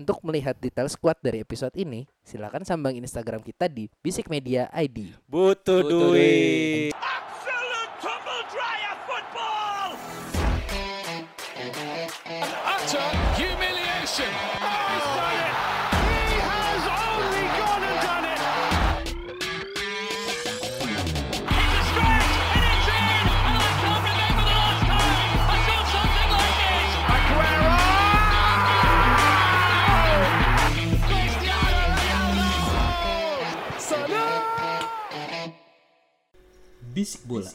untuk melihat detail squad dari episode ini, silakan sambang Instagram kita di Bisik Media ID. Butuh Butuh duit. Absolute tumble dryer football! utter humiliation. Bisik bola.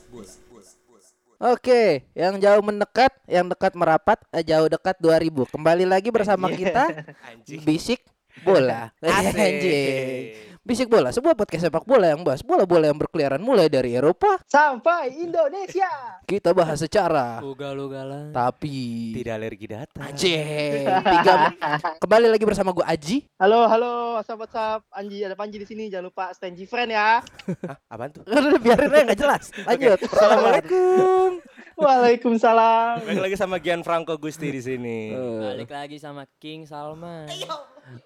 Oke, yang jauh mendekat, yang dekat merapat, eh, jauh dekat 2000. Kembali lagi bersama kita. Bisik Bola. Asik. Anjing. Bisik Bola, sebuah podcast sepak bola yang bahas bola-bola yang berkeliaran mulai dari Eropa. sampai Indonesia. Kita bahas secara Ugal-ugalan. tapi Tidak alergi data. Anjing. Tiga Kembali lagi bersama gue Aji. Halo, halo, sahabat sahab Anji, ada Panji di sini. Jangan lupa stand friend ya. Hah, apaan tuh? Udah biarin aja nggak jelas. Lanjut. Assalamualaikum. Waalaikumsalam. Balik lagi sama Gianfranco Gusti di sini. Balik lagi sama King Salman.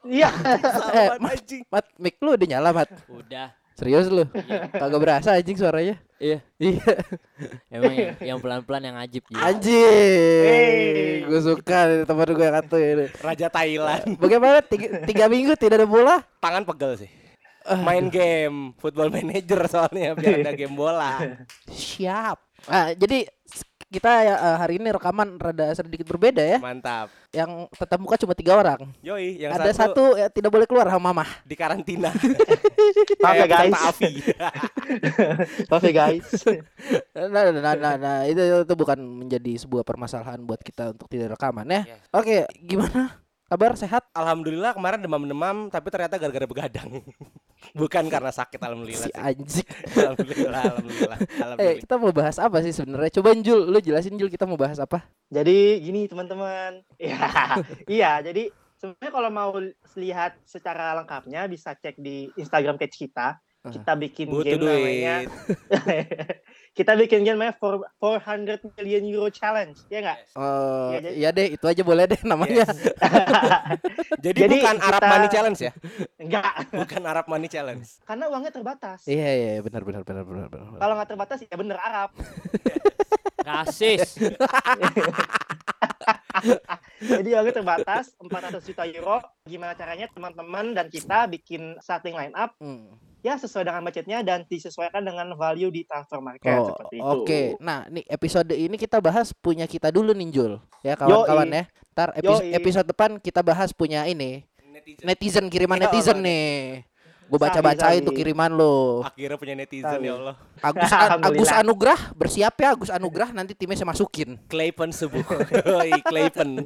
Iya. Eh, Mat, anjing? Mat, mic lu udah nyala, Mat. Udah. Serius lu? Kagak berasa anjing suaranya. Iya. Iya. Emang yang, yang pelan-pelan yang ajib gitu. Anjing. Gue suka teman gue yang kata ini. Raja Thailand. Bagaimana tiga, tiga minggu tidak ada bola? Tangan pegel sih. Main game Football Manager soalnya biar ada game bola. Siap. Ah, jadi kita ya, eh, hari ini rekaman rada sedikit berbeda ya. Mantap. Yang tetap muka cuma tiga orang. Yoi, yang ada satu, ya, tidak boleh keluar sama mama. di karantina. Maaf ya guys. Maaf ya guys. Nah, nah, nah, nah, nah, itu, itu bukan menjadi sebuah permasalahan buat kita untuk tidak rekaman ya. Yes. Oke, gimana? Kabar sehat? Alhamdulillah kemarin demam-demam tapi ternyata gara-gara begadang. Bukan karena sakit Si alhamdulillah. sih. anjing. Alhamdulillah, alhamdulillah. Eh, Alhamdulillah. kita mau bahas apa sih sebenarnya? Coba Jul, lu jelasin Jul kita mau bahas apa? Jadi gini teman-teman. Iya. Iya, jadi sebenarnya kalau mau lihat secara lengkapnya bisa cek di Instagram page kita. Kita bikin Butuh game namanya duit. kita bikin game namanya for 400 million euro challenge. Ya enggak? Eh, Iya, jadi- iya deh, itu aja boleh deh namanya. Jadi, Jadi bukan Arab kita- Money Challenge ya? Enggak, Bukan Arab Money Challenge. karena uangnya terbatas. Iya, iya, iya, benar benar benar benar. benar. Kalau nggak terbatas ya bener Arab. Rasis. Jadi uangnya terbatas 400 juta euro. Gimana caranya teman-teman dan kita bikin starting line up Hmm. Ya sesuai dengan budgetnya dan disesuaikan dengan value di transfer market Oh, seperti itu. oke. Nah, nih episode ini kita bahas punya kita dulu nih Jul. Ya kawan-kawan ya. Ntar epi- Yoi. episode depan kita bahas punya ini Netizen. netizen kiriman Ya netizen Allah. nih. Gue baca-bacain Sabi, tuh sabi. kiriman lo. Akhirnya punya netizen Tahu. ya Allah. Agus Agus. Anugrah bersiap ya Agus Anugrah nanti timnya saya masukin. Clayton. Yoi, Clayton.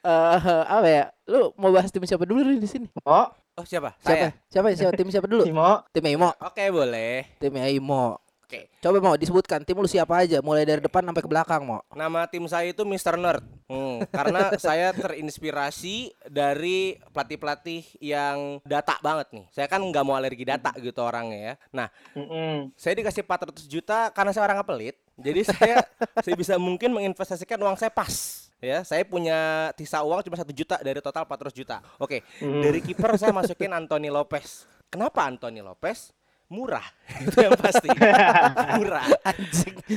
Eh apa ya? Lu mau bahas tim siapa dulu nih di sini? Oh, Oh siapa? Siapa? Saya. Siapa? Siapa tim siapa dulu? Timo, Tim Imo. Oke boleh. Tim Imo. Oke. Coba mau disebutkan tim lu siapa aja mulai dari depan sampai ke belakang mau. Nama tim saya itu Mr. Nerd. Hmm, karena saya terinspirasi dari pelatih-pelatih yang data banget nih. Saya kan nggak mau alergi data gitu orangnya ya. Nah, Mm-mm. saya dikasih 400 juta karena saya orang pelit. Jadi saya saya bisa mungkin menginvestasikan uang saya pas. Ya, saya punya sisa uang cuma satu juta dari total 400 juta. Oke, Hmm. dari kiper saya masukin Anthony Lopez. Kenapa Anthony Lopez? Murah. Itu yang pasti. Murah.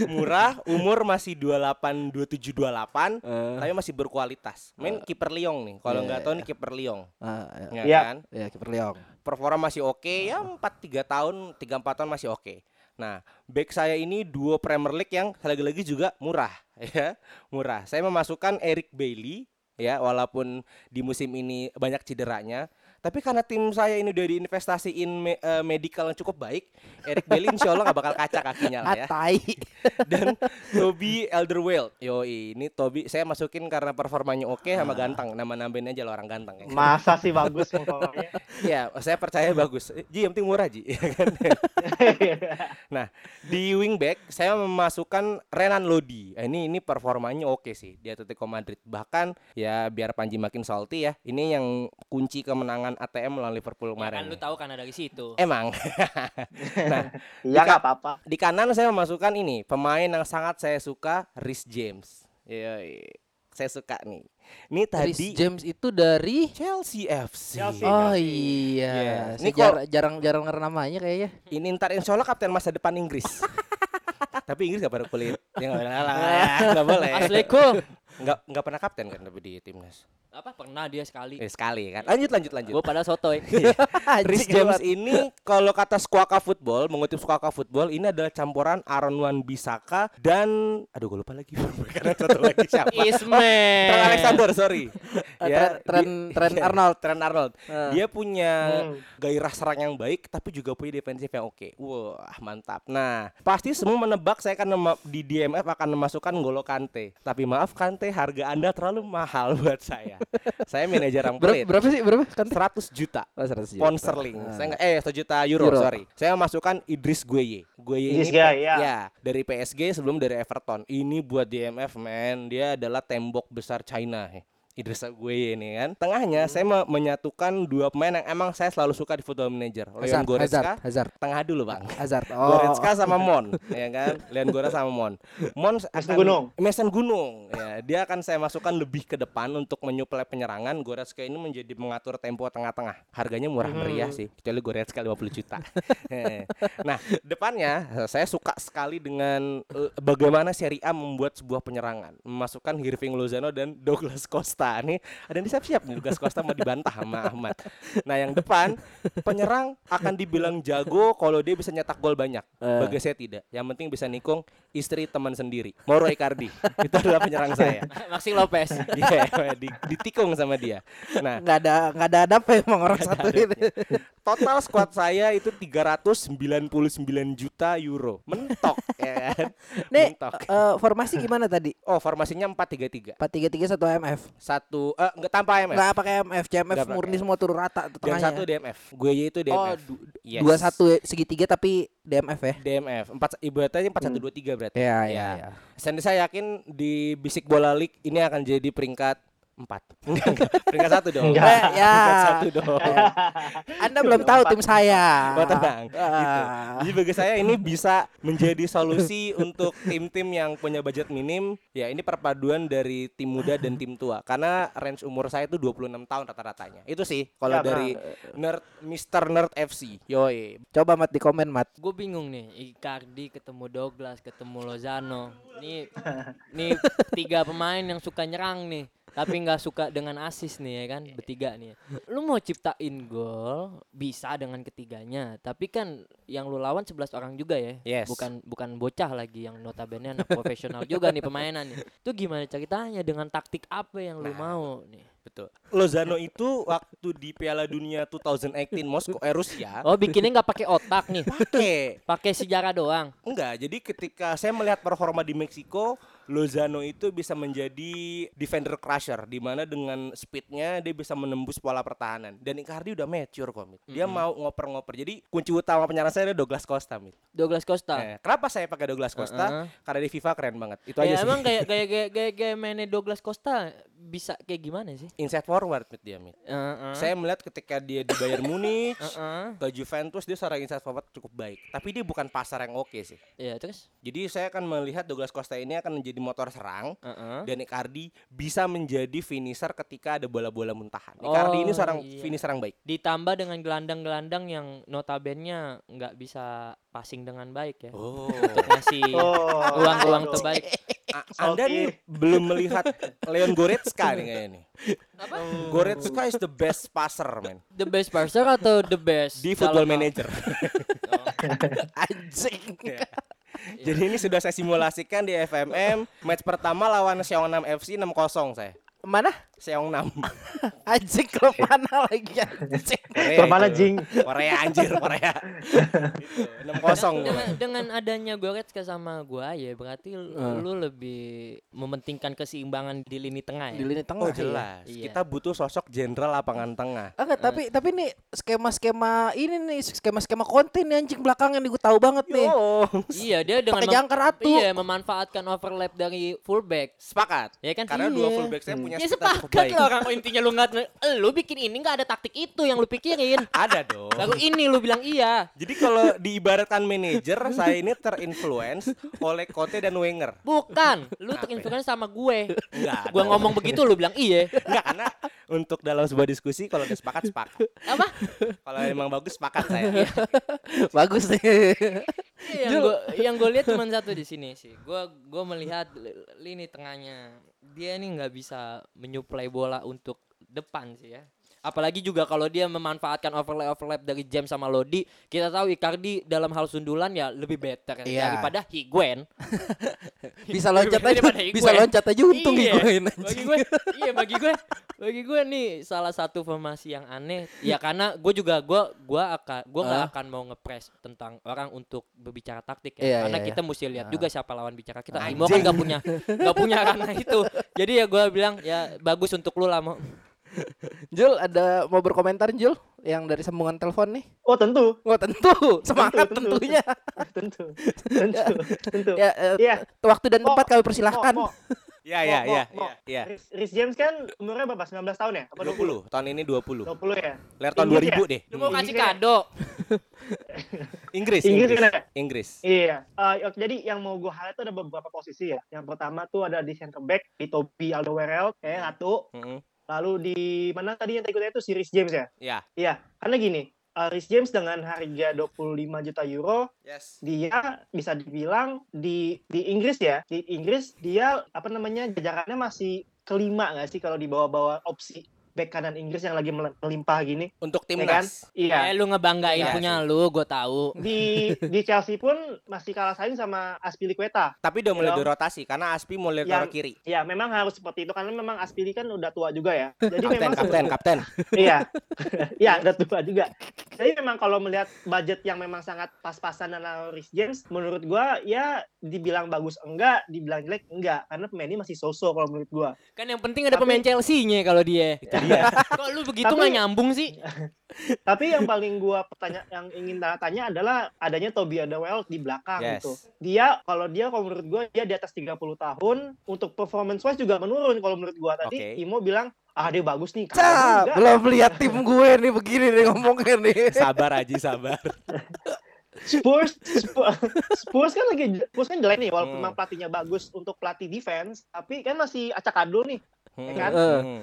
Murah, umur masih 28, 27, 28, tapi masih berkualitas. Main kiper Lyon nih. Kalau Iya, nggak iya, tahu nih kiper Lyon. Ah, ya. Ya Iya. kan? ya kiper Leong. performa masih oke ya 4 3 tahun 3 4 tahun masih oke. Nah, back saya ini duo Premier League yang lagi-lagi juga murah ya, murah. Saya memasukkan Eric Bailey ya walaupun di musim ini banyak cederanya, tapi karena tim saya ini udah diinvestasiin me- eh, medical yang cukup baik, Eric Bailey insya Allah nggak bakal kaca kakinya lah ya. Atai. Dan Toby Alderweireld, yo ini Toby saya masukin karena performanya oke sama ganteng, nama nambahin aja lo orang ganteng ya. Masa sih bagus pokoknya. Ya, saya percaya bagus. Ji, yang penting murah, Ji. Nah, di wingback saya memasukkan Renan Lodi. Eh, ini ini performanya oke sih di Atletico Madrid. Bahkan ya biar Panji makin salty ya. Ini yang kunci kemenangan ATM melawan Liverpool Ya kemarin. kan lu tahu kan ada di situ. Emang. nah, Iya nggak apa-apa. di kanan saya memasukkan ini pemain yang sangat saya suka, Rhys James. Yoi. Saya suka nih. Ini Rhys tadi James itu dari Chelsea FC. Chelsea. Oh Chelsea. iya, Iya. Saya Ini kok- jar- jarang-jarang denger namanya kayaknya. Ini ntar insya Allah kapten masa depan Inggris. tapi Inggris gak pada kulit. Ya nggak boleh. Nggak boleh. Asliku. Nggak nggak pernah kapten kan tapi di timnas. Apa pernah dia sekali? Eh, sekali kan. Lanjut lanjut lanjut. Gue pada sotoy. Rhys James ini kalau kata Squawka Football, mengutip Squawka Football, ini adalah campuran Aaron Wan Bisaka dan aduh gue lupa lagi karena satu lagi siapa? Ismail. Trent Alexander, sorry. Trent- Trent- Trent iya, Arnold. Trent Arnold. Dia punya Hmm. gairah serang yang baik tapi juga punya defensif yang oke. Wah, mantap. Nah, pasti semua menebak saya akan di DMF akan memasukkan Golo Kante. Tapi maaf Kante, harga Anda terlalu mahal buat saya. Saya manajer yang pelit. berapa sih? Berapa? Kan 100 juta Oh, 100 juta. pound sterling. Ah. Saya eh 1 juta euro, Euro. sorry. Saya masukkan Idris Gueye. Gueye ini Gueye, ya. ya, dari PSG sebelum dari Everton. Ini buat DMF man, dia adalah tembok besar China. Eh. Idris Gueye ini kan. Tengahnya Hmm. saya me- menyatukan dua pemain yang emang saya selalu suka di Football Manager. Leon Hazard, Goretzka. Hazard, Hazard, Tengah dulu, Bang. Hazard. Oh. Goretzka sama Mon, ya kan? Leon Goretzka sama Mon. Mon akan Gunung. Mason Gunung. Ya, dia akan saya masukkan lebih ke depan untuk menyuplai penyerangan. Goretzka ini menjadi mengatur tempo tengah-tengah. Harganya murah meriah sih, kecuali Goretzka 50 juta. Eh, nah, depannya saya suka sekali dengan eh, bagaimana Serie A membuat sebuah penyerangan, memasukkan Hirving Lozano dan Douglas Costa. Nih, ada yang siap-siap nih Douglas Costa mau dibantah sama Ahmad. Nah, yang depan penyerang akan dibilang jago kalau dia bisa nyetak gol banyak. Eh. Bagi saya tidak. Yang penting bisa nikung istri teman sendiri. Mauro Icardi. Itu adalah penyerang saya. Maxi Lopez. Iya, di, ditikung sama dia. Nah, Nggak ada nggak ada ada apa emang orang satu itu. total squad saya itu 399 juta euro. Mentok ya kan? Nih, Mentok. eh, formasi gimana tadi? Oh, formasinya 4-3-3. 4-3-3 satu MF. Satu eh enggak tanpa MF. Nggak pakai MF, CMF pakai. murni semua turun rata tuh Dan tengahnya. satu DMF. Gue itu DMF. Oh, du- Yes. dua satu segitiga tapi DMF ya. DMF. Empat ibaratnya 4123 berarti. Iya, iya, Ya. iya. Dan saya yakin di Bisik Bola League ini akan jadi peringkat 4. Enggak, enggak. Peringkat satu dong. Enggak. Eh, ya. Peringkat satu dong. Anda belum tahu tim saya. Oh, tenang. Gitu. Ah. Jadi bagi saya ini bisa menjadi solusi untuk tim-tim yang punya budget minim. Ya, ini perpaduan dari tim muda dan tim tua. Karena range umur saya itu 26 tahun rata-ratanya. Itu sih kalau Ya, dari Nerd Mr. Nerd FC. Yoi. Coba Mat di komen Mat. Gue bingung nih, Icardi ketemu Douglas, ketemu Lozano. Nih, nih tiga pemain yang suka nyerang nih, tapi nggak suka dengan asis nih ya kan, bertiga nih. Lu mau ciptain gol bisa dengan ketiganya, tapi kan yang lu lawan 11 orang juga ya. Yes. Bukan bukan bocah lagi yang notabene anak profesional juga nih pemainan nih. Itu gimana ceritanya dengan taktik apa yang lu mau nih? Betul. Lozano itu waktu di Piala Dunia 2018 Moskow eh Rusia Oh, bikinnya nggak pakai otak nih. pakai Pakai sejarah doang. Enggak, jadi ketika saya melihat performa di Meksiko, Lozano itu bisa menjadi defender crusher di mana dengan speednya dia bisa menembus pola pertahanan. Dan Icardi udah mature kok, Mit. Dia mau ngoper-ngoper. Jadi kunci utama penyerang saya adalah Douglas Costa, Mit. Douglas Costa. Eh, kenapa saya pakai Douglas Costa? Uh-uh. Karena di FIFA keren banget. Itu Ya, aja sih. emang kayak kayak kayak kayak, kayak mainnya Douglas Costa bisa kayak gimana sih? Inside forward Mit dia, Mit. Heeh. Saya melihat ketika dia di Bayern Munich, Heeh. ke Juventus dia secara inside forward cukup baik. Tapi dia bukan pasar yang oke sih. Iya, terus? Jadi saya akan melihat Douglas Costa ini akan menjadi motor serang Heeh. dan Icardi bisa menjadi finisher ketika ada bola-bola muntahan. Icardi ini Oh, seorang iya. finisher yang baik. Ditambah dengan gelandang-gelandang yang notabene nggak bisa passing dengan baik ya. Oh. Untuk ngasih Oh, uang-uang aduh. terbaik. Anda Oke. nih belum melihat Leon Goretzka nih kayaknya nih. Apa? Goretzka is the best passer, man. The best passer atau the best? Di Football Manager. Anjing. Ya. Jadi ini sudah saya simulasikan di FMM match pertama lawan Seongnam FC 6-0 saya. Mana? Seongnam. Anjing klub mana lagi anjing. Klub mana. Jing? Korea anjir, Korea. Gitu, 6-0. dengan, dengan adanya Goretzka sama gua ya berarti lu, lu lebih mementingkan keseimbangan di lini tengah ya. Di lini tengah. Oh jelas, Iya. kita butuh sosok jenderal lapangan tengah. Ah, enggak, tapi tapi nih skema-skema ini nih skema-skema konten nih anjing belakangan nih gue tahu banget nih. Oh, Iya, dia dengan jangkar atu. Iya, memanfaatkan overlap dari fullback. sepakat. Ya kan? Karena Iya. dua fullback saya punya waktunya Ya sepakat lah orang intinya lu nggak lu bikin ini nggak ada taktik itu yang lu pikirin. Ada dong. Lalu ini lu bilang iya. Jadi kalau diibaratkan manajer, saya ini terinfluence oleh Conte dan Wenger. Bukan, lu terinfluence sama gue. Enggak. Gua dong. ngomong begitu lu bilang iya. enggak karena untuk dalam sebuah diskusi kalau udah sepakat sepakat. Apa? Kalau emang bagus sepakat saya. Bagus nih. Iya, yang gue yang gue lihat cuma satu di sini sih. Gue gue melihat li- lini tengahnya dia ini nggak bisa menyuplai bola untuk depan sih ya. Apalagi juga kalau dia memanfaatkan overlap overlap dari James sama Lodi, kita tahu Icardi dalam hal sundulan ya lebih better Iya. daripada Higuain. Bisa loncat aja, bisa loncat aja untung iya. Higuain Bagi anjing. gue, iya bagi gue, bagi gue nih salah satu formasi yang aneh. Ya karena gue juga gue gue akan gue nggak Ah. akan mau ngepres tentang orang untuk berbicara taktik ya. Iya, karena iya, kita mesti lihat Ah. juga siapa lawan bicara kita. Imo kan nggak punya nggak punya ranah itu. Jadi ya gue bilang ya bagus untuk lu lah mau. Jul ada mau berkomentar Jul yang dari sambungan telepon nih? Oh tentu, Oh tentu, semangat tentu. tentunya. tentu, tentu, tentu. Ya, eh, Iya. waktu dan Mo, tempat kami persilahkan. Mo, Mo, Iya iya iya iya. iya. Rhys- James kan umurnya berapa? 19 tahun ya? Apa 20. Tahun ini 20. 20 ya? Lihat tahun Inggris 2000 deh. Lu mau kasih kayak- kado? Inggris, Inggris Inggris. ya? Inggris. Iya. Eh, ok, jadi yang mau gue highlight itu ada beberapa posisi ya. Yang pertama tuh ada di center back di Toby Alderweireld kayak satu. Mm-mm. Lalu di mana tadi yang tadi itu si Rhys James ya? Iya. Iya. Karena gini, Rhys James dengan harga 25 juta euro Yes. dia bisa dibilang di di Inggris ya di Inggris dia apa namanya jajarannya masih kelima nggak sih kalau di bawah-bawah opsi back kanan Inggris yang lagi mel- melimpah gini Untuk ya kan timnas. iya Eh lu ngebanggain Iya punya lu, gue tahu. di di Chelsea pun masih kalah saing sama Aspilicueta Tapi udah mulai Iya. dirotasi karena Aspi mulai taruh kiri. ya memang harus seperti itu karena memang Aspili kan udah tua juga ya jadi Kapten, memang kapten, kapten. iya iya udah tua juga jadi memang kalau melihat budget yang memang sangat pas-pasan dengan Rhys James menurut gua ya dibilang bagus enggak dibilang jelek enggak karena pemain ini masih so-so kalau menurut gua Kan yang penting ada Tapi- pemain Chelsea-nya kalau dia. Itu dia. Kok lu begitu Tapi- nggak nyambung sih? Tapi yang paling gua pertanya yang ingin tanya, tanya adalah adanya Toby Alderweireld di belakang Yes. gitu. Dia kalau dia kalau menurut gua dia di atas 30 tahun untuk performance wise juga menurun kalau menurut gua. Tadi Oke. Imo bilang ah dia bagus nih. Cah, belum lihat tim gue nih begini nih ngomongnya nih. Sabar Aji, sabar. Spurs, Spurs Spurs kan lagi Spurs kan jelek nih walaupun Hmm. memang pelatihnya bagus untuk pelatih defense, tapi kan masih acak adul nih. Hmm, kan? hmm.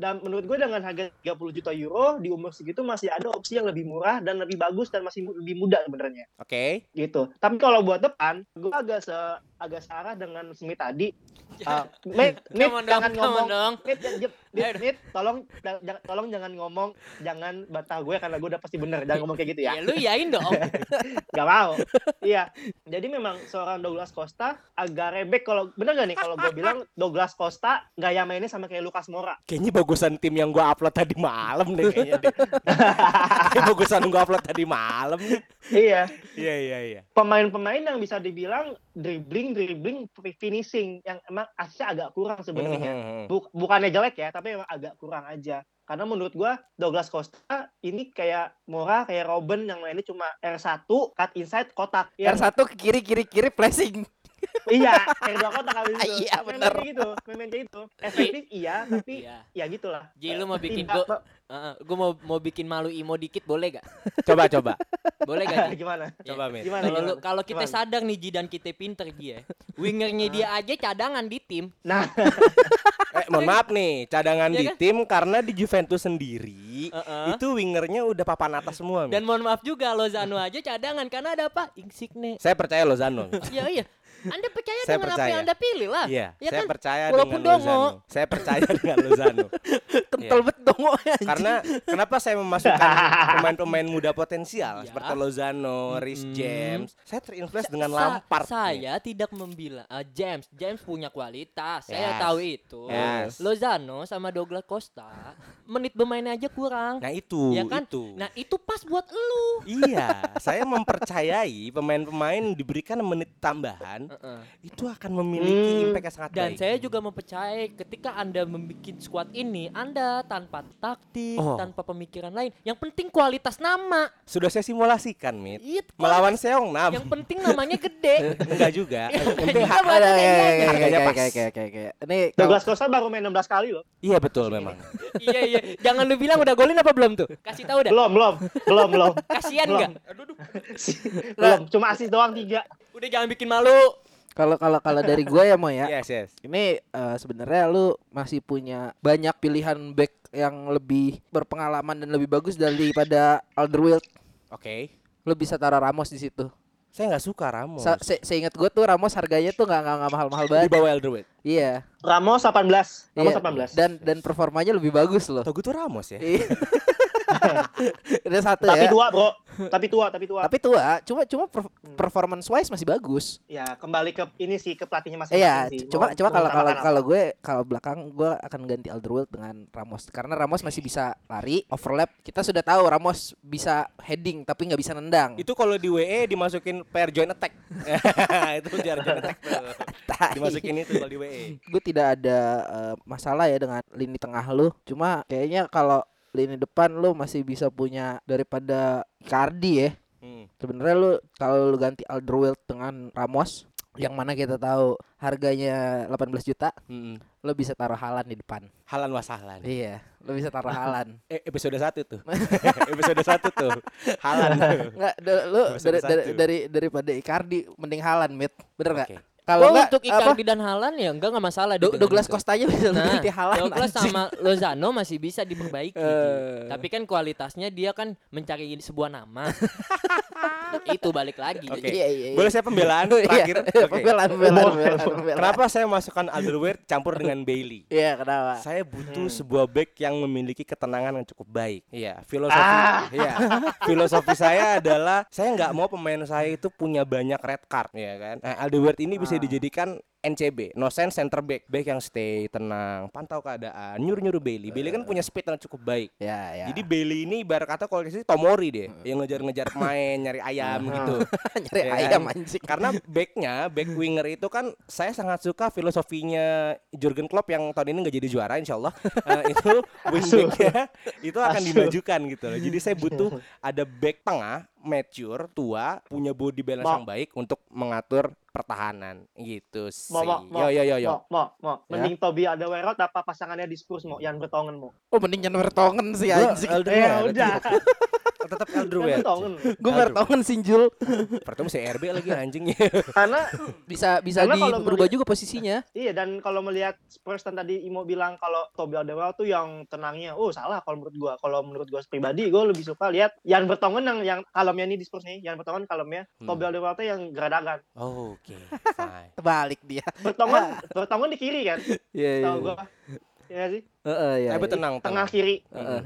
Dan menurut gue dengan harga 30 juta euro di umur segitu masih ada opsi yang lebih murah dan lebih bagus dan masih lebih muda sebenarnya. Oke. gitu. Tapi kalau buat depan, gue agak se agak searah dengan Smith tadi. Uh, Mit, Mit, dong, jangan ngomong. dong. Mit, Mit, tolong, tolong jangan ngomong, jangan bantah gue karena gue udah pasti bener. Jangan ngomong kayak gitu ya. Ya lu yain dong. Gak mau. iya. Jadi memang seorang Douglas Costa agak rebek kalau bener gak nih kalau gue bilang Douglas Costa gaya mainnya sama kayak Lucas Moura. Kayaknya bagusan tim yang gua upload tadi malam deh kayaknya deh. Kayak bagusan gua upload tadi malam. iya. Iya iya iya. Pemain-pemain yang bisa dibilang dribbling, dribbling, finishing yang emang aslinya agak kurang sebenarnya. Hmm, hmm, hmm. Buk- bukannya jelek ya, tapi memang agak kurang aja. Karena menurut gua Douglas Costa ini kayak Mora, kayak Robin yang mainnya cuma R1 cut inside kotak. Yang, R1 ke kiri kiri kiri flashing. Iya, kayak dua kotak habis itu. Iya, bener. kayak gitu, main-main kayak gitu. Efektif iya, tapi Iya. ya gitulah. Ji lu mau bikin gua gue mau mau bikin malu Imo dikit boleh gak? Coba coba. Boleh gak gimana? Coba Mit. Gimana? Kalau kalau kita Gimana? sadar nih Ji dan kita pinter dia. Wingernya dia aja cadangan di tim. Nah, Eh, mohon maaf nih, cadangan Iya di kan? tim karena di Juventus sendiri itu wingernya udah papan atas semua. Dan mohon maaf juga Lozano aja cadangan karena ada apa? Insigne. saya percaya Lozano. Mit. Ya iya. Anda percaya Saya dengan apa percaya. yang Anda pilih lah. Iya, Ya saya kan? percaya Walaupun dengan dongo. Lozano. Saya percaya dengan Lozano. Kental Iya. bet dong anjing. Karena kenapa saya memasukkan pemain-pemain muda potensial Iya. seperti Lozano, Rhys Mm-mm. James. Saya terinfluence dengan Sa- Lampard. nih. Saya tidak membilang ah, James, James punya kualitas. Saya Yes. tahu itu. Yes. Lozano sama Douglas Costa menit bermainnya aja kurang. Nah itu, Ya kan? itu. Nah, itu pas buat lu. Iya, saya mempercayai pemain-pemain diberikan menit tambahan Heeh. itu akan memiliki Hmm. impact yang sangat Dan baik. saya juga mempercayai ketika Anda membuat squad ini, Anda tanpa taktik, Oh. tanpa pemikiran lain, yang penting kualitas nama. Sudah saya simulasikan, Mit. Iya, Melawan Seong Nam. yang penting namanya gede. Enggak juga. Ya, ya, ya, ya, kayak kayak. Ini Douglas Costa baru main 16 kali loh. Iya betul memang. iya iya, jangan lu bilang udah golin apa belum tuh? Kasih tahu dah. Belum, belum. Belum, belum. Kasihan enggak? belum. Cuma asis doang tiga. Udah jangan bikin malu. kalau kalau kalau dari gue ya mau ya. Yes, yes. Ini eh, sebenarnya lu masih punya banyak pilihan back yang lebih berpengalaman dan lebih bagus daripada Alderweireld. Oke. Lu bisa taruh Ramos di situ. Saya nggak suka Ramos. Sa se seingat gue tuh Ramos harganya tuh nggak nggak mahal-mahal Di banget. bawah Elderwood. Iya. Ramos 18. Ramos iya. 18. Dan dan performanya lebih bagus loh. Tau gue tuh Ramos ya. Ada satu tapi ya. tua, Bro. Tapi tua, tapi tua. Tapi tua, cuma cuma per- performance wise masih bagus. Ya, kembali ke ini sih ke pelatihnya masing-masing Iya, cuma cuma kalau kalau kalau gue kalau belakang gue akan ganti Alderweireld dengan Ramos karena Ramos masih bisa lari, overlap. Kita sudah tahu Ramos bisa heading tapi nggak bisa nendang. Itu kalau di WE dimasukin pair joint attack. itu jar joint attack. Dimasukin itu kalau di E. WE. gue tidak ada eh, masalah ya dengan lini tengah lu. Cuma kayaknya kalau lini depan lu masih bisa punya daripada Icardi ya. Hmm. Sebenarnya lu kalau lu ganti Alderweireld dengan Ramos yang mana kita tahu harganya 18 juta, Hmm. lu bisa taruh Halan di depan. Halan wasalan. Iya, lu bisa taruh Halan. Eh, episode 1 tuh. episode 1 tuh. Halan. Enggak, Episode dari, dari satu. dari daripada Icardi mending Halan, Mit. Bener enggak? Oke. Kalau Oh, enggak untuk apa? Icardi dan Halan ya enggak enggak masalah Do- Douglas itu. Costa aja bisa Nah, ganti Halan. Douglas anjing. sama Lozano masih bisa diperbaiki. Eh. Tapi kan kualitasnya dia kan mencari sebuah nama. itu balik lagi. Oke. Iya, iya, iya. Boleh saya pembelaan Iya, terakhir? iya, Oke. Pembelaan, pembelaan, pembelaan, pembelaan. Kenapa saya masukkan Alderweireld campur dengan Bailey? Iya, kenapa? Saya butuh sebuah back yang memiliki ketenangan yang cukup baik. Iya, filosofi. Ah. Iya, filosofi saya adalah saya nggak mau pemain saya itu punya banyak red card, ya kan. Nah, Alderweireld ini bisa Ah. Dijadikan NCB, no sense center back, back yang stay tenang, pantau keadaan, nyuruh nyuruh Bailey. Bailey kan punya speed yang cukup baik. Ya, ya. Jadi Bailey ini ibarat kata kalau sini Tomori deh, yang ngejar-ngejar pemain, nyari ayam gitu. nyari Ya ayam kan? anjing. Karena backnya, back winger itu kan saya sangat suka filosofinya Jurgen Klopp yang tahun ini nggak jadi juara, insya Allah Eh, itu wing backnya itu akan dimajukan gitu loh. Jadi saya butuh ada back tengah mature, tua, punya body balance Mo. yang baik untuk mengatur pertahanan gitu sih. Mau, mau, mau, Yo yo yo yo. Mau, mau, mau. Ya. Mending Toby Alderweireld apa pasangannya di Spurs mau? Yang Bertongen mau? Oh, mending jangan Vertonghen sih anjing. Ya udah. Tetap Yang Alderweireld. Bertongen. Gue Vertonghen sinjul. Pertama CRB lagi anjing. Karena Bisa bisa Karena di kalau berubah melihat- juga posisinya. Iya dan kalau melihat Spurs kan tadi Imo bilang kalau Toby Alderweireld tuh yang tenangnya, oh salah kalau menurut gua. Kalau menurut gua pribadi, gua lebih suka lihat Yan Bertongen yang yang kalemnya ini di Spurs nih, Yan Bertongen kalemnya, Hmm. Toby Alderweireld tuh yang geradagan. Oke, fine. Terbalik dia. Bertongen, Bertongen di kiri kan, Iya, iya. tahu gua. Iya sih, Heeh, iya. Tapi tenang, tengah tenang. kiri. Heeh.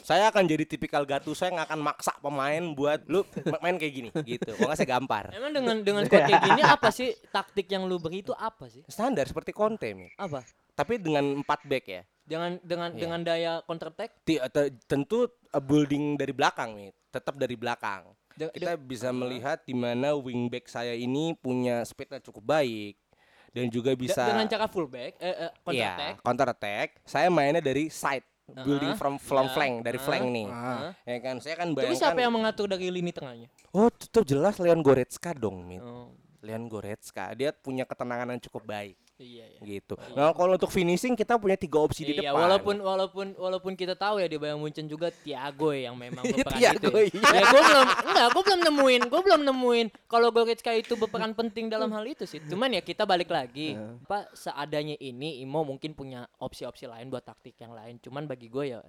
Saya akan jadi tipikal Gattuso yang akan maksa pemain buat lu main kayak gini gitu. Kalau nggak saya gampar. Emang dengan dengan squad kayak gini apa sih taktik yang lu beri itu apa sih? Standar seperti Conte, Mi. Apa? Tapi dengan 4 back ya. Dengan dengan Iya. dengan daya counter attack Ti- te- tentu uh, building dari belakang nih, tetap dari belakang. De- Kita bisa melihat di mana wingback saya ini punya speednya cukup baik dan juga bisa dengan cara fullback eh, eh, counter Iya, attack. counter attack. Saya mainnya dari side, building from from Iya. flank, dari Uh-huh. flank nih. Heeh. Ya kan, saya kan Tapi bayangkan. siapa yang mengatur dari lini tengahnya? Oh, tetap jelas Leon Goretzka dong, Mit. Oh, Leon Goretzka, dia punya ketenangan yang cukup baik iya iya. gitu. Nah, kalau untuk finishing kita punya tiga opsi di Iya, depan. walaupun walaupun walaupun kita tahu ya di Bayern Munchen juga Thiago yang memang berperan Thiago, itu. Ya, iya. gue belum enggak, gue belum nemuin, gue belum nemuin kalau Goretzka itu berperan penting dalam hal itu sih. Cuman ya kita balik lagi. Apa seadanya ini Imo mungkin punya opsi-opsi lain buat taktik yang lain. Cuman bagi gue ya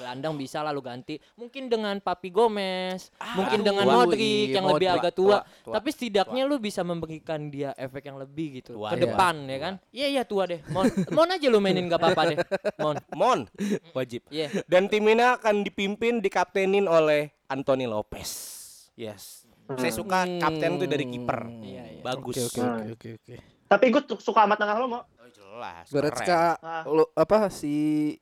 gelandang bisa lalu ganti. Mungkin dengan Papi Gomez, mungkin aduh, dengan tua, Modric iya, yang lebih agak tua. Tua, tua, Tapi setidaknya lu bisa memberikan dia efek yang lebih gitu Tua, ke iya. depan ya kan. Iya iya tua deh. Mon, Mon aja lu mainin gak apa-apa deh. Mon. Mon wajib. Iya. Dan tim ini akan dipimpin dikaptenin oleh Anthony Lopez. Yes. Saya suka kapten tuh dari kiper. Iya, iya. Bagus. Oke, oke, oke, oke, oke. Tapi gue suka amat tengah lo mau. Oh, jelas. Goretzka Ah. lu apa si.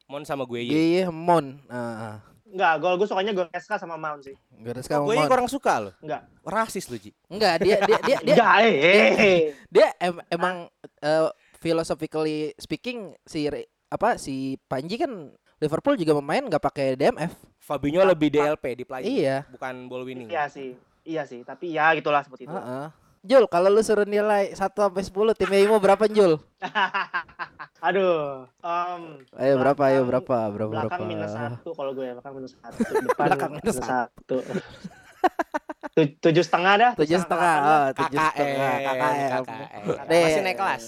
Mon sama gue Geye Mon. Nah, Enggak, gol gue sukanya Goretzka sama Mount sih. Goretzka Gue Mount. kurang suka loh. Enggak. Rasis lu, Ji. Enggak, dia dia dia dia, Enggak, eh, eh. dia em- emang eh, philosophically speaking si Re- apa si Panji kan Liverpool juga pemain nggak pakai DMF. Fabinho lebih DLP di play. Iya. Bukan ball winning. Iya sih. Iya sih, tapi ya gitulah seperti itu. Heeh. Jul, kalau lu suruh nilai 1 sampai 10 timnya Imo berapa, Jul? Aduh. em, Ayo berapa? Ayo berapa? Berapa Belakang berapa? minus satu kalau gue ya, belakang minus satu. Depan Belakang minus minus satu. Tu- tujuh setengah dah. Tujuh setengah, delapan oh, tujuh setengah, KKM. KKM. Deh. Masih naik kelas.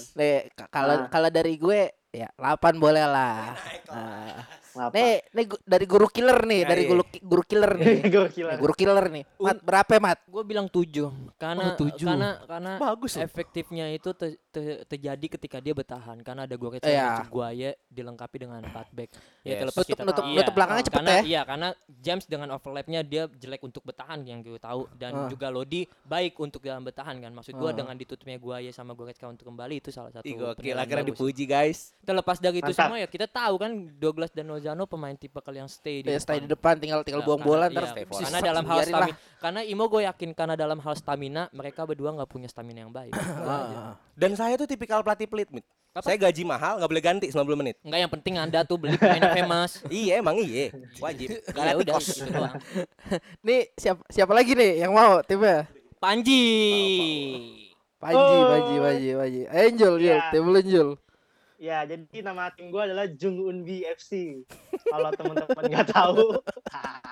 K- kalau Ah. kalau dari gue ya 8 boleh lah. Nah, Apa? nih, nih gu- dari guru killer nih, Ya, dari iya. guru guru killer nih. Gue gila. Nih, guru killer nih. Mat, berapa, Mat? Gue bilang tujuh karena Oh, tujuh. karena karena Bagus loh. efektifnya itu te- te- terjadi ketika dia bertahan karena ada Goretzka Iya. dan Guaye dilengkapi dengan empat back. Yes. terlepas Nutup- kita nutup- tahu- nutup belakangnya cepet karena, ya. Iya, karena James dengan overlapnya dia jelek untuk bertahan yang gue tahu dan Ah. juga Lodi baik untuk dalam bertahan kan. Maksud gue Ah. dengan ditutupnya Guaye sama Goretzka untuk kembali itu salah satu Ih, gokil. Akhirnya dipuji, guys. Terlepas dari itu Mantap. semua ya kita tahu kan Douglas dan Lozano pemain tipe yang stay di Ya, stay di depan. depan tinggal tinggal Nah, buang karena- bola iya, ntar stay karena dalam hal lah. stamina karena Imo gue yakin karena dalam hal stamina mereka berdua nggak punya stamina yang baik. Ah. Dan saya tuh tipikal pelatih pelit, Mit. Apa? Saya gaji mahal, nggak boleh ganti 90 menit. Enggak yang penting anda tuh beli pemain yang famous iya, emang iya. Wajib. ya udah gitu doang. Nih siapa siapa lagi nih yang mau timnya? Panji Panji, Oh. Panji, Panji, Panji. Ayo Jul, Jul, Iya. tim lu Jul. Ya, jadi nama tim gue adalah Jung Unbi FC. Kalau teman-teman nggak tahu,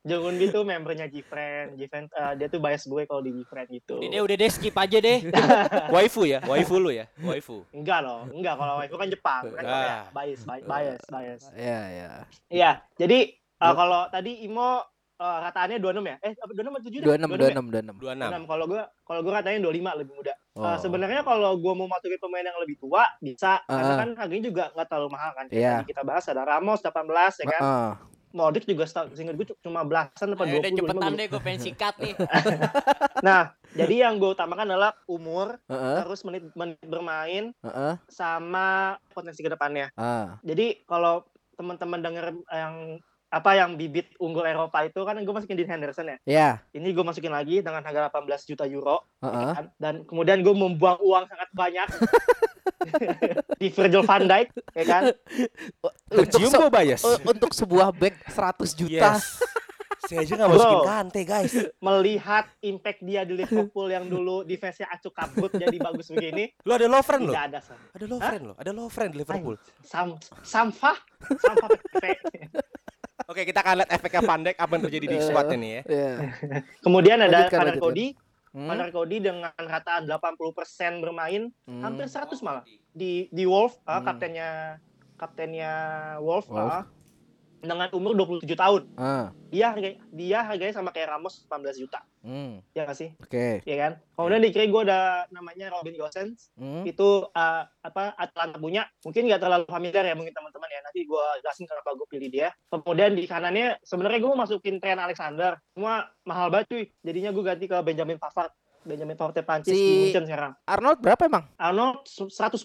Jung Unbi itu membernya Gfriend. Gfriend eh, dia tuh bias gue kalau di Gfriend gitu. udah deh udah deh skip aja deh Waifu ya, waifu lu ya, waifu. Enggak loh, enggak kalau itu kan Jepang. Kan Ah. ya, bias, bias, bias, bias. Iya, iya. Iya, jadi eh, Dua- kalau tadi Imo eh, rataannya 26 ya? Eh, apa 26 atau 7? 26 26 26. 26. 26. Kalau gua kalau gua katanya 25 lebih muda. Eh, Oh. sebenarnya kalau gua mau masukin pemain yang lebih tua bisa karena Ah. kan harganya juga nggak terlalu mahal kan. Kayak Iya. tadi kita bahas ada Ramos 18 ya kan. Heeh. Modric juga seingat gue cuma belasan 20 udah 25 cepetan deh gue pengen sikat nih Nah, jadi yang gue utamakan adalah umur, Heeh. terus menit menit bermain Heeh. sama potensi ke depannya. Ah. Jadi kalau teman-teman denger yang apa yang bibit unggul Eropa itu kan gue masukin di Henderson ya. Ya. Ini gue masukin lagi dengan harga 18 juta euro Heeh. kan? dan kemudian gue membuang uang sangat banyak di Virgil van Dijk ya kan. Untuk se- bias. untuk sebuah back 100 juta. Yes. Saya aja nggak masukin Bro. kante, guys. Melihat impact dia di Liverpool yang dulu defense-nya acuk kabut jadi bagus begini, Lu ada low friend lo. ada Sam. Ada low friend lo. Ada low friend di Liverpool. Sam sampah, sampah PP. Oke, kita akan lihat efeknya Pandek apa yang terjadi di squad ini ya. Iya. Kemudian ada Lanjutkan, Connor lanjutkan. Cody, Hmm. Connor Cody dengan rataan 80% bermain, Hmm. hampir 100 malah di di Wolf, ah, Hmm. kaptennya kaptennya Wolf, Wolf. ah, dengan umur 27 tahun. Ah. Dia harga dia harganya sama kayak Ramos 18 juta. Hmm. Ya nggak sih? Oke. Ya kan? Kemudian di kiri gue ada namanya Robin Gosens. Hmm. Itu ah, apa Atlanta punya. Mungkin nggak terlalu familiar ya mungkin teman-teman ya. Nanti gue jelasin kenapa gue pilih dia. Kemudian di kanannya sebenarnya gue mau masukin Trent Alexander. Cuma mahal banget cuy. Jadinya gue ganti ke Benjamin Pavard. Benjamin Pavard Prancis Si- di Munchen sekarang. Arnold berapa emang? Arnold 110.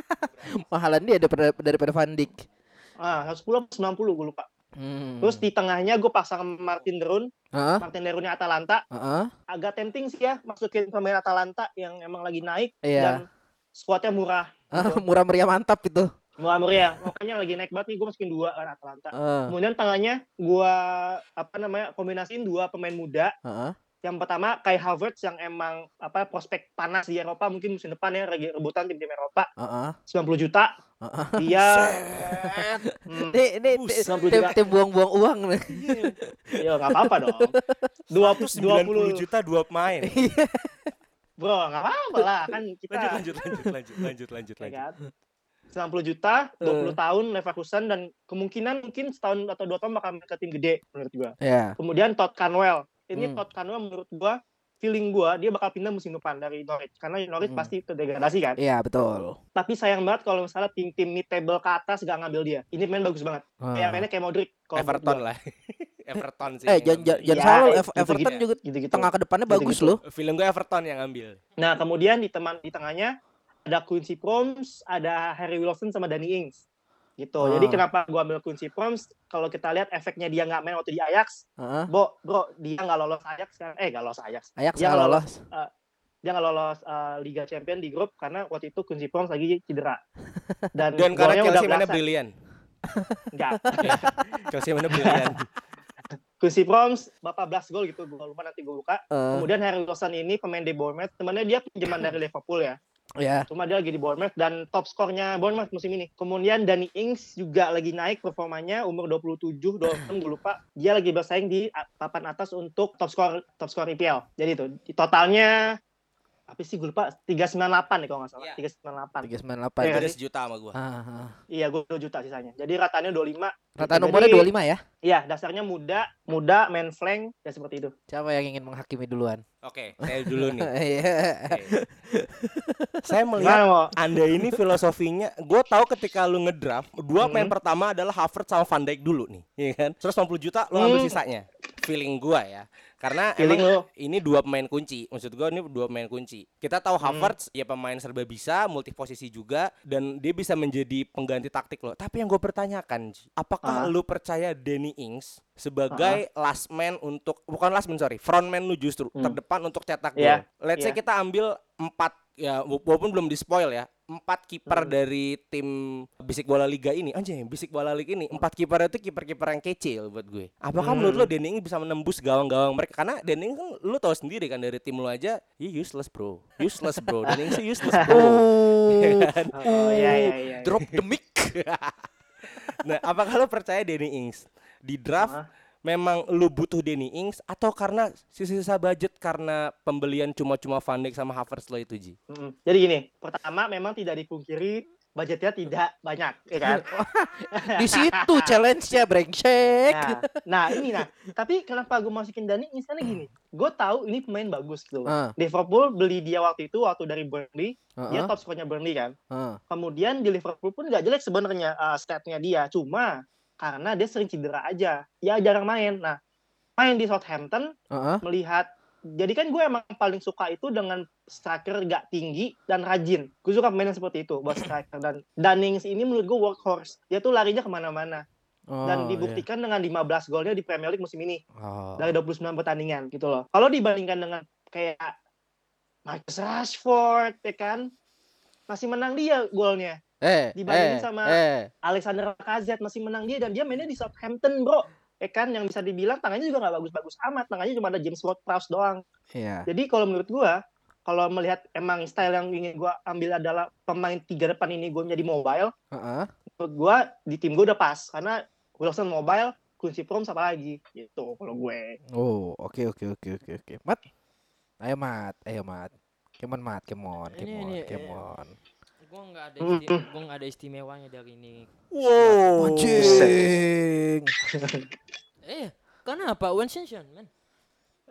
Mahalan dia daripada daripada Van Dijk. Ah, 110 atau 90 gue lupa. Hmm. Terus di tengahnya gue pasang Martin Derun. Heeh. Martin Derunnya Atalanta. Heeh. Agak tempting sih ya masukin pemain Atalanta yang emang lagi naik. Iya. Dan squadnya murah. Ah, murah meriah mantap itu. Murah meriah. Makanya lagi naik banget nih gue masukin dua kan Atalanta. Heeh. Kemudian tengahnya gua apa namanya kombinasiin dua pemain muda. Heeh. Yang pertama Kai Havertz yang emang apa prospek panas di Eropa mungkin musim depan ya lagi rebutan tim-tim Eropa Heeh. 90 juta. Heeh. Dia hmm, Ini tim, 90 tim, tim buang-buang uang nih. ya nggak apa-apa dong. 20 90 20 juta dua pemain. bro nggak apa-apa lah kan kita Lanjut, lanjut, lanjut, lanjut, lanjut, lanjut, ya lanjut. kan. 90 juta, 20 Eh. tahun Leverkusen dan kemungkinan mungkin setahun atau dua tahun bakal ke tim gede menurut gua. Ya. Kemudian Todd Canwell. Ini Hmm. Todd Canwell menurut gua feeling gua dia bakal pindah musim depan dari Norwich karena Norwich Hmm. pasti terdegradasi kan. Iya, betul. Tapi sayang banget kalau misalnya tim-tim mid table ke atas gak ngambil dia. Ini main bagus banget. Kayak Ah. mainnya kayak Modric Everton gua. lah. Everton sih. Eh, jangan jangan Iya, salah. Ev- Everton juga Gitu-gitu. tengah ke depannya Gitu-gitu. bagus loh. Film gue Everton yang ngambil. Nah, kemudian di teman di tengahnya ada Quincy Promes, ada Harry Wilson sama Danny Ings. Gitu. Oh. Jadi kenapa gua ambil kunci Proms? Kalau kita lihat efeknya dia nggak main waktu di Ajax, Heeh. Bo, bro, dia nggak lolos Ajax kan? Eh, nggak lolos Ajax. Ajax Dia nggak nggak lolos. Dia nggak lolos eh, Liga Champion di grup karena waktu itu kunci Proms lagi cedera. Dan, Dan karena golnya udah Chelsea mana brilian. Enggak. Chelsea mana brilian. kunci Proms, bapak belas gol gitu. Gua lupa nanti gua buka. Eh, Kemudian Harry Wilson ini pemain di Bournemouth. Temannya dia pinjaman dari Liverpool ya. Ya. Cuma dia lagi di Bournemouth dan top skornya Bournemouth musim ini. Kemudian Danny Ings juga lagi naik performanya umur 27, 26 gue lupa. Dia lagi bersaing di papan atas untuk top skor top skor IPL. Jadi itu totalnya apa sih gue lupa 398 nih kalau nggak salah. Iya. 398. 398. Iya, Beda sih. sejuta sama gua. Ah, ah. Iya, gue 2 juta sisanya. Jadi ratanya 25. Rata Jadi- nomornya 25 ya. Iya, dasarnya muda, muda, main flank, ya seperti itu. Siapa yang ingin menghakimi duluan? Oke, saya dulu nih. Iya. Saya melihat? Anda ini filosofinya, gue tahu ketika lu ngedraft, dua Hmm. pemain pertama adalah Havertz sama Van Dijk dulu nih, ya kan? 150 juta lu ambil Hmm. sisanya. Feeling gua ya. Karena Feeling emang ini dua pemain kunci. Maksud gua ini dua pemain kunci. Kita tahu Hmm. Havertz ya pemain serba bisa, multi posisi juga dan dia bisa menjadi pengganti taktik lo. Tapi yang gue pertanyakan, apakah Ah. lu percaya Danny Ings sebagai last man untuk bukan last man sorry, front man lu justru Hmm. terdepan untuk cetak gol. Iya, Let's say iya. kita ambil empat ya wa- walaupun belum di spoil ya empat kiper Hmm. dari tim bisik bola liga ini anjing bisik bola liga ini empat kiper itu kiper-kiper yang kecil buat gue apakah Hmm. menurut lo Danny Ings bisa menembus gawang-gawang mereka karena Danny Ings kan lu tahu sendiri kan dari tim lu aja ya useless bro useless bro Danny Ings tuh useless bro Ya kan? Oh, iya, iya, iya. drop the mic nah apakah lo percaya Danny Ings di draft Hah? Memang lu butuh Danny Ings atau karena sisa-sisa budget karena pembelian cuma-cuma Van Dijk sama Havertz lo itu Ji Mm-mm. Jadi gini, pertama memang tidak dipungkiri budgetnya tidak banyak, ya kan? Di situ challenge-nya brengsek. Nah, nah ini nah. Tapi kenapa gue masukin Dani? Misalnya gini, gue tahu ini pemain bagus gitu. Ah, Liverpool beli dia waktu itu waktu dari Burnley, dia ah, top skornya Burnley kan. ah. Kemudian di Liverpool pun nggak jelek sebenarnya uh, statnya dia, cuma karena dia sering cedera aja, ya jarang main. Nah, main di Southampton Ah, ah. melihat jadi kan gue emang paling suka itu dengan striker gak tinggi dan rajin. Gue suka pemain yang seperti itu buat striker dan Dannings ini menurut gue workhorse. Dia tuh larinya ke mana-mana Oh, dan iya. dibuktikan dengan 15 golnya di Premier League musim ini Oh. dari 29 pertandingan gitu loh. Kalau dibandingkan dengan kayak Marcus Rashford ya kan masih menang dia golnya. Eh, dibandingin eh, sama- eh. Alexander Lacazette masih menang dia dan dia mainnya di Southampton bro. Ya kan yang bisa dibilang tangannya juga nggak bagus-bagus amat. Tangannya cuma ada James Ward-Prowse doang. Iya. Jadi kalau menurut gua, kalau melihat emang style yang ingin gua ambil adalah pemain tiga depan ini gua menjadi mobile, Heeh. menurut gua di tim gua udah pas karena Wilson mobile, kunci prom apa lagi gitu kalau gue. Oh, oke oke oke oke oke. Mat. Ayo Mat, ayo Mat. Kemon Mat, kemon, kemon, ini, kemon. Gua nggak ada Mm, isti- gua nggak ada istimewanya dari ini. Wow. Anjing. Eh, kenapa Wensenshan, man?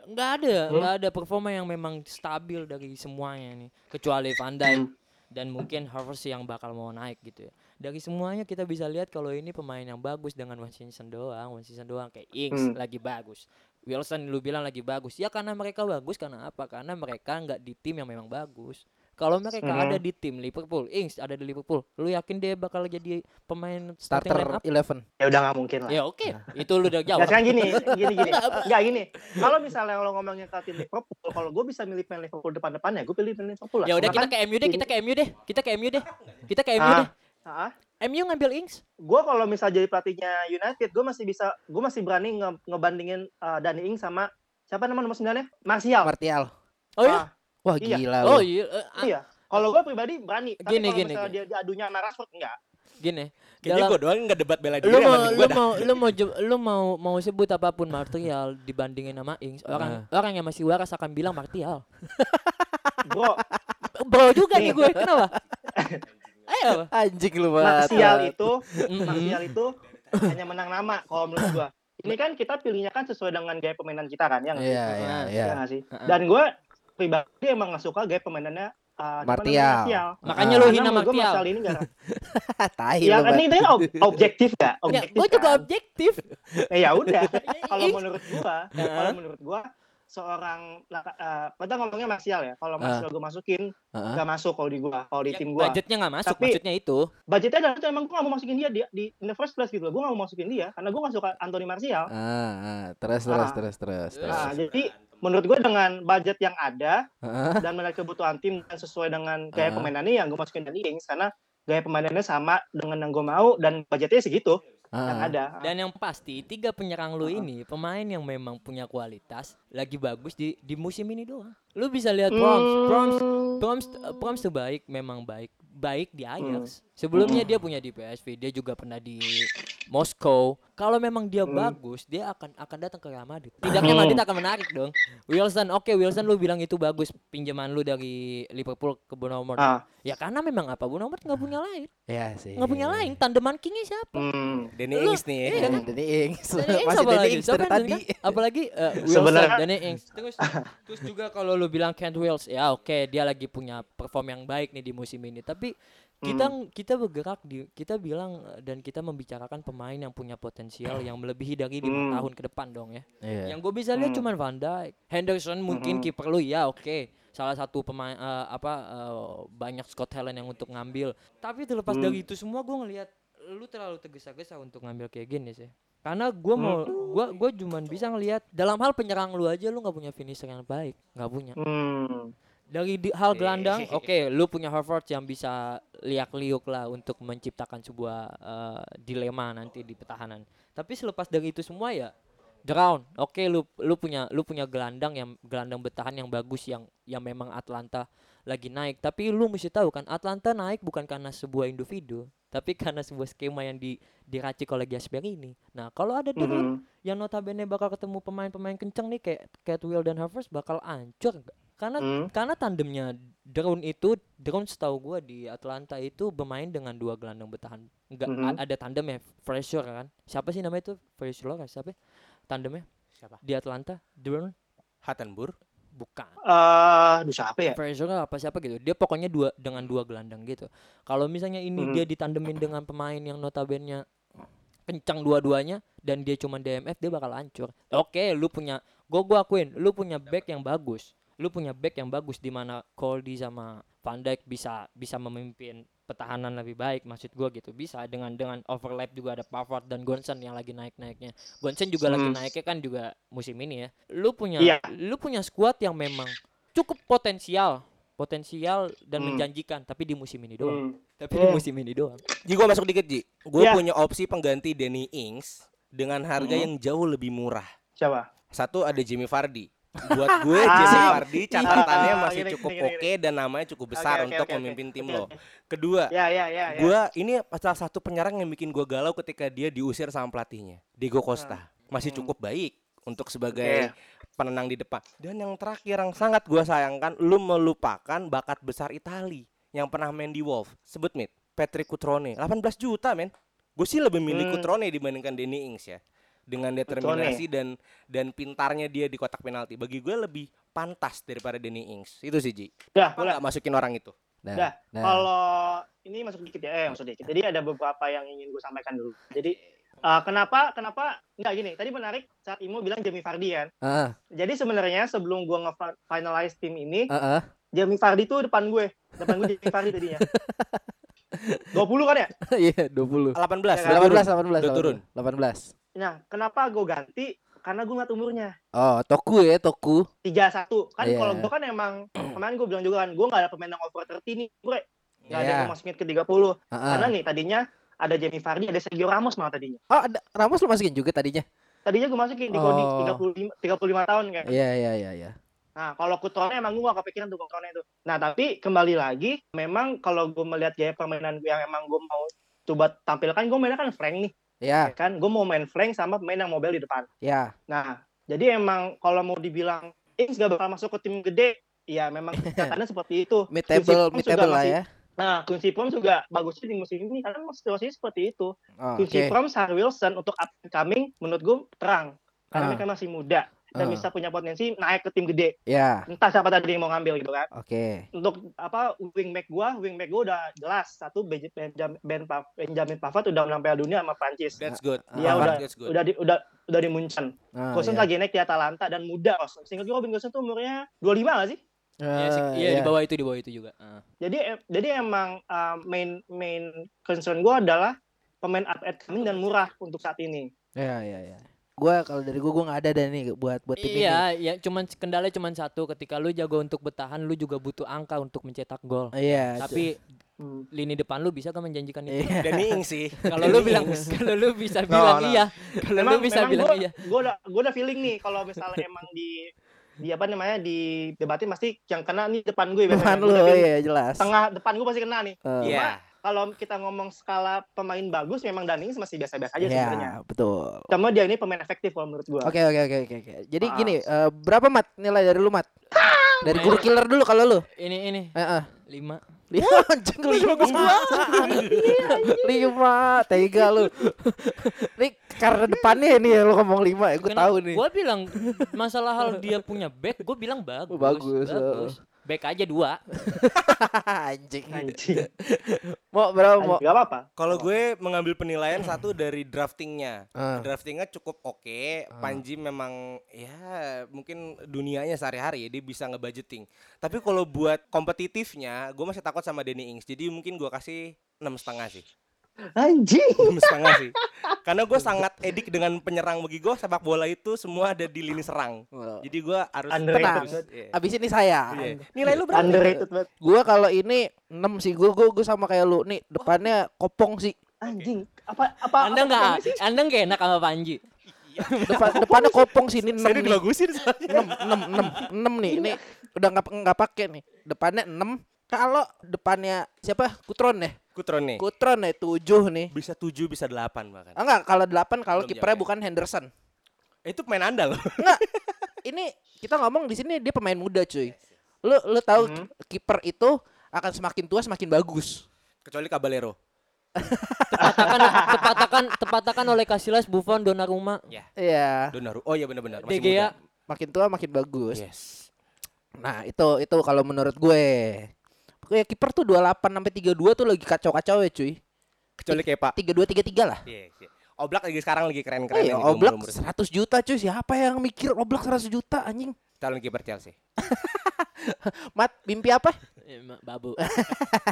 Nggak ada, Hmm? nggak ada performa yang memang stabil dari semuanya nih, kecuali Van Dijk Hmm. dan mungkin Havertz yang bakal mau naik gitu ya. Dari semuanya kita bisa lihat kalau ini pemain yang bagus dengan Wensenshan doang, Wensenshan doang kayak Ings Hmm. lagi bagus. Wilson lu bilang lagi bagus. Ya karena mereka bagus karena apa? Karena mereka nggak di tim yang memang bagus. Kalau mereka Mhm. ada di tim Liverpool, Ings ada di Liverpool, lu yakin dia bakal jadi pemain starting Starter line up? 11. Ya udah nggak mungkin lah. Ya oke, itu lu udah Ya jawab. sekarang gini, gini gini. Enggak gini. Kalau misalnya lo ngomongnya ke tim Liverpool, kalau gue bisa milih pemain Liverpool depan-depannya, gue pilih pemain Liverpool lah. Ya udah kita kan, ke MU deh, kita ke MU deh. Kita ke MU deh. Kita ke MU Ah. deh. ah, MU ngambil Ings. gue kalau misal jadi pelatihnya United, gue masih bisa, gue masih berani nge- ngebandingin uh, Danny Ings sama siapa nama nomor sembilannya? Martial. Martial. Oh iya. Ah, Wah Iya. gila Oh lu. iya. ah, iya. Kalau gue pribadi berani. Tapi Gini, kalau gini, misalnya gini. dia diadunya sama Rashford enggak. Gini. Kayaknya Dalam- gue doang nggak debat bela diri Lu sama mau lu dah. mau lu mau lu mau mau sebut apa pun Martial dibandingin sama Ings, orang orang yang masih waras akan bilang Martial. Bro, Bro juga nih gue. Kenapa? Ayo. Anjing lu Mat. Martial itu, Mm-mm. Martial itu hanya menang nama kalau menurut gue. Ini kan kita pilihnya kan sesuai dengan gaya permainan kita kan, ya nggak sih? Iya, iya, Nah, iya. Ya sih? Heeh. Dan gue pribadi emang nggak suka gaya permainannya uh, siapa Martial. namanya? Makanya Ah. lu hina menurut Martial. Martial ini nggak Tai ya kan ini ob- objektif gak? Ya, Objektif gue juga kan? objektif. Eh, ya udah. Kalau Ings- menurut gua, Heeh. kalau menurut gua seorang uh, kita ngomongnya Martial ya. Kalau Martial gue masukin Heeh. nggak masuk kalau di gua, kalau di Ya, tim gua. budgetnya nggak masuk, Tapi- maksudnya itu. Budgetnya adalah itu emang gua nggak mau masukin dia di, di in the first place gitu loh. Gua nggak mau masukin dia karena gua nggak suka Anthony Martial. Ah, ah, terus terus Ah. terus terus terus. Nah, jadi menurut gue dengan budget yang ada Heeh. dan melihat kebutuhan tim dan sesuai dengan gaya Ah. permainannya yang gue masukin Danny Ings karena gaya permainannya sama dengan yang gue mau dan budgetnya segitu yang Ah. ada. Dan yang pasti tiga penyerang lu ini pemain yang memang punya kualitas lagi bagus di di musim ini doang. Lu bisa lihat Proms, Proms, Hmm. Proms, eh, Proms tuh baik, memang baik, baik di Hmm. Ajax. Sebelumnya dia punya di PSV, dia juga pernah di Moskow. Kalau memang dia Hmm. bagus, dia akan akan datang ke Real Madrid. Tidaknya Madrid akan menarik dong. Wilson, oke Wilson lu bilang itu bagus pinjaman lu dari Liverpool ke Bournemouth. Ah. Ya karena memang apa Bournemouth nggak punya lain, Ya sih. nggak punya lain. Tandeman kingnya siapa? Hmm. Danny Ings nih ya. iya kan? Danny Ings. Danny Ings Masih apa Danny lagi? Ings dari tadi. kan? Apalagi uh, Wilson, Sebenarnya- Danny Ings. Terus terus juga kalau lu bilang Kent Wills, ya oke dia lagi punya perform yang baik nih di musim ini. Tapi kita kita bergerak di kita bilang uh, dan kita membicarakan pemain yang punya potensial yang melebihi dari lima Hmm. tahun ke depan dong ya. Iya. Yang gue bisa lihat Hmm. cuman Van Dijk, Henderson mungkin Hmm. kiper lu ya oke. Salah satu pemain eh, apa eh, banyak Scott Helen yang untuk ngambil. Tapi terlepas Hmm. dari itu semua gue ngelihat lu terlalu tergesa-gesa untuk ngambil kayak gini sih. Karena gue mau gua gua cuman bisa ngelihat dalam hal penyerang lu aja lu nggak punya finisher yang baik, nggak punya. Hmm. Dari di, hal gelandang, oke, lu punya Harvard yang bisa liak-liuk lah untuk menciptakan sebuah eh, dilema nanti di pertahanan. Tapi selepas dari itu semua ya drown. Oke, lu lu punya lu punya gelandang yang gelandang bertahan yang bagus yang yang memang Atlanta lagi naik. Tapi lu mesti tahu kan Atlanta naik bukan karena sebuah individu, tapi karena sebuah skema yang di diracik oleh Gasperini. Nah, kalau ada drown Hmm. yang notabene bakal ketemu pemain-pemain kenceng nih kayak Catwell dan Havertz bakal ancur? Karena Hmm. karena tandemnya Drone itu Drone setahu gua di Atlanta itu bermain dengan dua gelandang bertahan enggak Mhm. ada tandemnya Fraser kan siapa sih namanya itu Fraser siapa ya? tandemnya Siapa? di Atlanta Drone Hattenburg. bukan Eh, aduh siapa ya? Fraser apa siapa gitu dia pokoknya dua dengan dua gelandang gitu kalau misalnya ini Mhm. dia ditandemin dengan pemain yang notabene kencang dua-duanya dan dia cuma DMF dia bakal hancur oke lu punya gua gua akuin lu punya back yang bagus lu punya back yang bagus di mana Coldy sama Van Dijk bisa bisa memimpin pertahanan lebih baik maksud gua gitu bisa dengan dengan overlap juga ada Pavard dan Gonsen yang lagi naik-naiknya Gonsen juga lagi Hmm. naiknya kan juga musim ini ya lu punya Iya. lu punya squad yang memang cukup potensial potensial dan Hmm. menjanjikan tapi di musim ini doang Hmm. tapi di Hmm. musim ini doang Ji gua masuk dikit Ji. Gue Iya. punya opsi pengganti Danny Ings dengan harga Mhm. yang jauh lebih murah. Siapa? Satu ada Jimmy Vardy. Buat gue Ah. Jamie Vardy catatannya Ah, masih cukup oke dan namanya cukup besar Oke, oke, untuk oke. memimpin tim lo. Kedua, Ya, ya, ya, ya. gua ini salah satu penyerang yang bikin gua galau ketika dia diusir sama pelatihnya, Diego Costa. Masih Hmm. cukup baik untuk sebagai Oke. penenang di depan. Dan yang terakhir yang sangat gua sayangkan, lu melupakan bakat besar Itali yang pernah main di Wolf. Sebut mit, Patrick Cutrone, 18 juta men. Gue sih lebih milih Hmm. Cutrone dibandingkan Danny Ings ya. Dengan determinasi dan dan pintarnya dia di kotak penalti. Bagi gue lebih pantas daripada Danny Ings. Itu sih Ji. Dah, Kenapa boleh. nggak masukin orang itu? Nah, Dah, nah. Kalau ini masuk dikit ya, eh masuk dikit. Jadi ada beberapa yang ingin gue sampaikan dulu. Jadi eh, kenapa kenapa enggak gini? Tadi menarik saat Imo bilang Jamie Vardy kan. Ah, Jadi sebenarnya sebelum gue nge-finalize tim ini, ah, ah. Jamie Vardy tuh depan gue. Depan gue Jamie Vardy tadinya. 20 kan ya? Iya, 20. 18. Ya, udah 18, turun. 18, Udah turun. 18. Nah, kenapa gue ganti? Karena gue ngeliat umurnya. Oh, Toku ya, Toku. 31. Kan Iya. kalau gue kan emang kemarin gue bilang juga kan, gue nggak ada pemain yang over 30 nih, gue nggak ada Iya. yang masukin ke 30. Ah, ah. Karena nih tadinya ada Jamie Vardy, ada Sergio Ramos malah tadinya. Oh, ada Ramos lu masukin juga tadinya. Tadinya gue masukin di Oh. 35 35 tahun kan. Iya, iya, iya, iya. Nah, kalau Kutrone emang gue gak kepikiran tuh Kutrone itu. Nah, tapi kembali lagi, memang kalau gue melihat gaya permainan gue yang emang gue mau coba tampilkan, gue mainnya kan Frank nih, Ya, ya kan? Gue mau main Frank sama pemain yang mobile di depan. ya. Nah, jadi emang kalau mau dibilang Ings gak bakal masuk ke tim gede, ya memang kelihatannya seperti itu. Mid table, mid table lah masih- ya. Nah, Quincy Promes juga bagusnya di musim ini karena situasinya seperti itu. Oh, Quincy Oke. Promes, Harry Wilson untuk up and coming menurut gue terang. Karena Ah. mereka masih muda. Dan Ah. bisa punya potensi naik ke tim gede. Ya, Entah siapa tadi yang mau ngambil gitu kan. oke. Untuk apa wingback gua, wingback gua udah jelas satu Benj- Benjam- Ben Pa- Benjamin Pavard udah menang Piala Dunia sama Prancis. That's good. Dia Ah, udah That's good. udah di, udah udah di Munchen. Ah, Gosens iya. lagi naik di Atalanta dan muda. Sehingga juga Robin Gosens tuh umurnya 25 gak sih? Iya, sih, Eh, iya iya. di bawah itu di bawah itu juga. Ah. Jadi em- jadi emang uh, main main concern gua adalah pemain up and coming dan murah untuk saat ini. Iya, iya, iya. Gua kalau dari gua gua nggak ada dan nih buat buat tim ini. Iya, ya cuman kendalanya cuman satu ketika lu jago untuk bertahan lu juga butuh angka untuk mencetak gol. Iya. Tapi Hmm. lini depan lu bisa kan menjanjikan itu. Iya. Ings sih. Kalau lu bilang kalau lu bisa No, bilang no. iya, kalau lu bisa bilang gua, iya. gua udah gua udah feeling nih kalau misalnya emang di di apa namanya di debatin pasti yang kena nih depan gue Depan biasanya. lu iya jelas. Tengah depan gue pasti kena nih. Eh, Iya. Kalau kita ngomong skala pemain bagus memang Danings masih biasa-biasa aja Iya, sebenarnya. betul. Cuma dia ini pemain efektif kalau menurut gua. Oke, oke, oke, oke, oke. Jadi Ah. gini, eh, berapa mat nilai dari lu mat? Dari guru killer dulu kalau lu. Ini ini Heeh. lima. Lima anjing lima Lima Tega lu Nih karena depannya ini ya lu ngomong lima ya Gue tahu nih Gua bilang masalah hal dia punya back, gue bilang bagus. Bagus, bagus. Back aja dua. Anjing Anjing. Mau berapa mau Gak apa-apa. Kalau gue mengambil penilaian satu dari draftingnya. Ah. Draftingnya cukup oke. Panji memang ya mungkin dunianya sehari-hari ya, dia bisa ngebudgeting. Tapi kalau buat kompetitifnya, gue masih takut sama Danny Ings. Jadi mungkin gue kasih enam setengah sih. Anjing. Enam setengah sih. Karena gue sangat edik dengan penyerang bagi gue sepak bola itu semua ada di lini serang. Jadi gue harus banget. Iya. Abis ini saya Iya. Nilai lu berapa? Underrated banget. Gue kalau ini 6 sih Gue gue gue sama kayak lu Nih depannya kopong sih Anjing. Apa apa Anda nggak? Anda nggak enak sama Panji. Depan, Depannya kopong sih Ini 6 Saya nih dibagusin soalnya. 6 6 6 6 nih Ini udah nggak nggak pakai nih Depannya 6 Kalau depannya siapa? Kutron ya? Kutron nih. Kutron ya 7 nih Bisa 7 bisa 8 bahkan. Ah, enggak, kalau 8 kalau kipernya ya. bukan Henderson. Itu pemain andal loh. Ini kita ngomong di sini dia pemain muda, cuy. Lu lu tahu Hmm. ki- kiper itu akan semakin tua semakin bagus. Kecuali Caballero. Tepatakan tepatakan tepatakan oleh Casillas, Buffon, Donnarumma. Iya, Donaru. Oh iya benar-benar. Masih De Gea. makin tua makin bagus. muda. Yes. Nah, itu itu kalau menurut gue. Kayak kiper tuh 28 sampai 32 tuh lagi kacau-kacau ya, cuy. Kecuali Kepa. 32 33 lah. Iya, iya. Oblak lagi sekarang lagi keren-keren Iya, Oblak 100 juta cuy. Siapa yang mikir Oblak 100 juta anjing? calon kiper Chelsea. Mat, mimpi apa? Eh, Babu.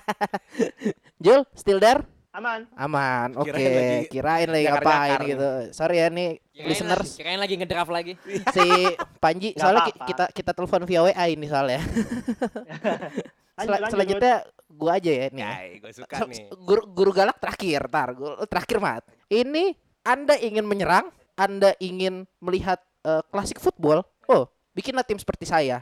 Jul, still there? Aman. Aman. Oke, Kirain lagi kirain lagi ngapain gitu. Sorry ya nih Kirain listeners. lagi- Kirain lagi ngedraft lagi. si Panji soalnya ki- apa-apa. kita kita telepon via WA ini soalnya. Sel- lanjut, selanjutnya gua aja ya nih. Ya, gue suka nih. Guru, guru galak terakhir, tar. Guru- terakhir mat. Ini Anda ingin menyerang, Anda ingin melihat eh, klasik football. Oh, bikinlah tim seperti saya.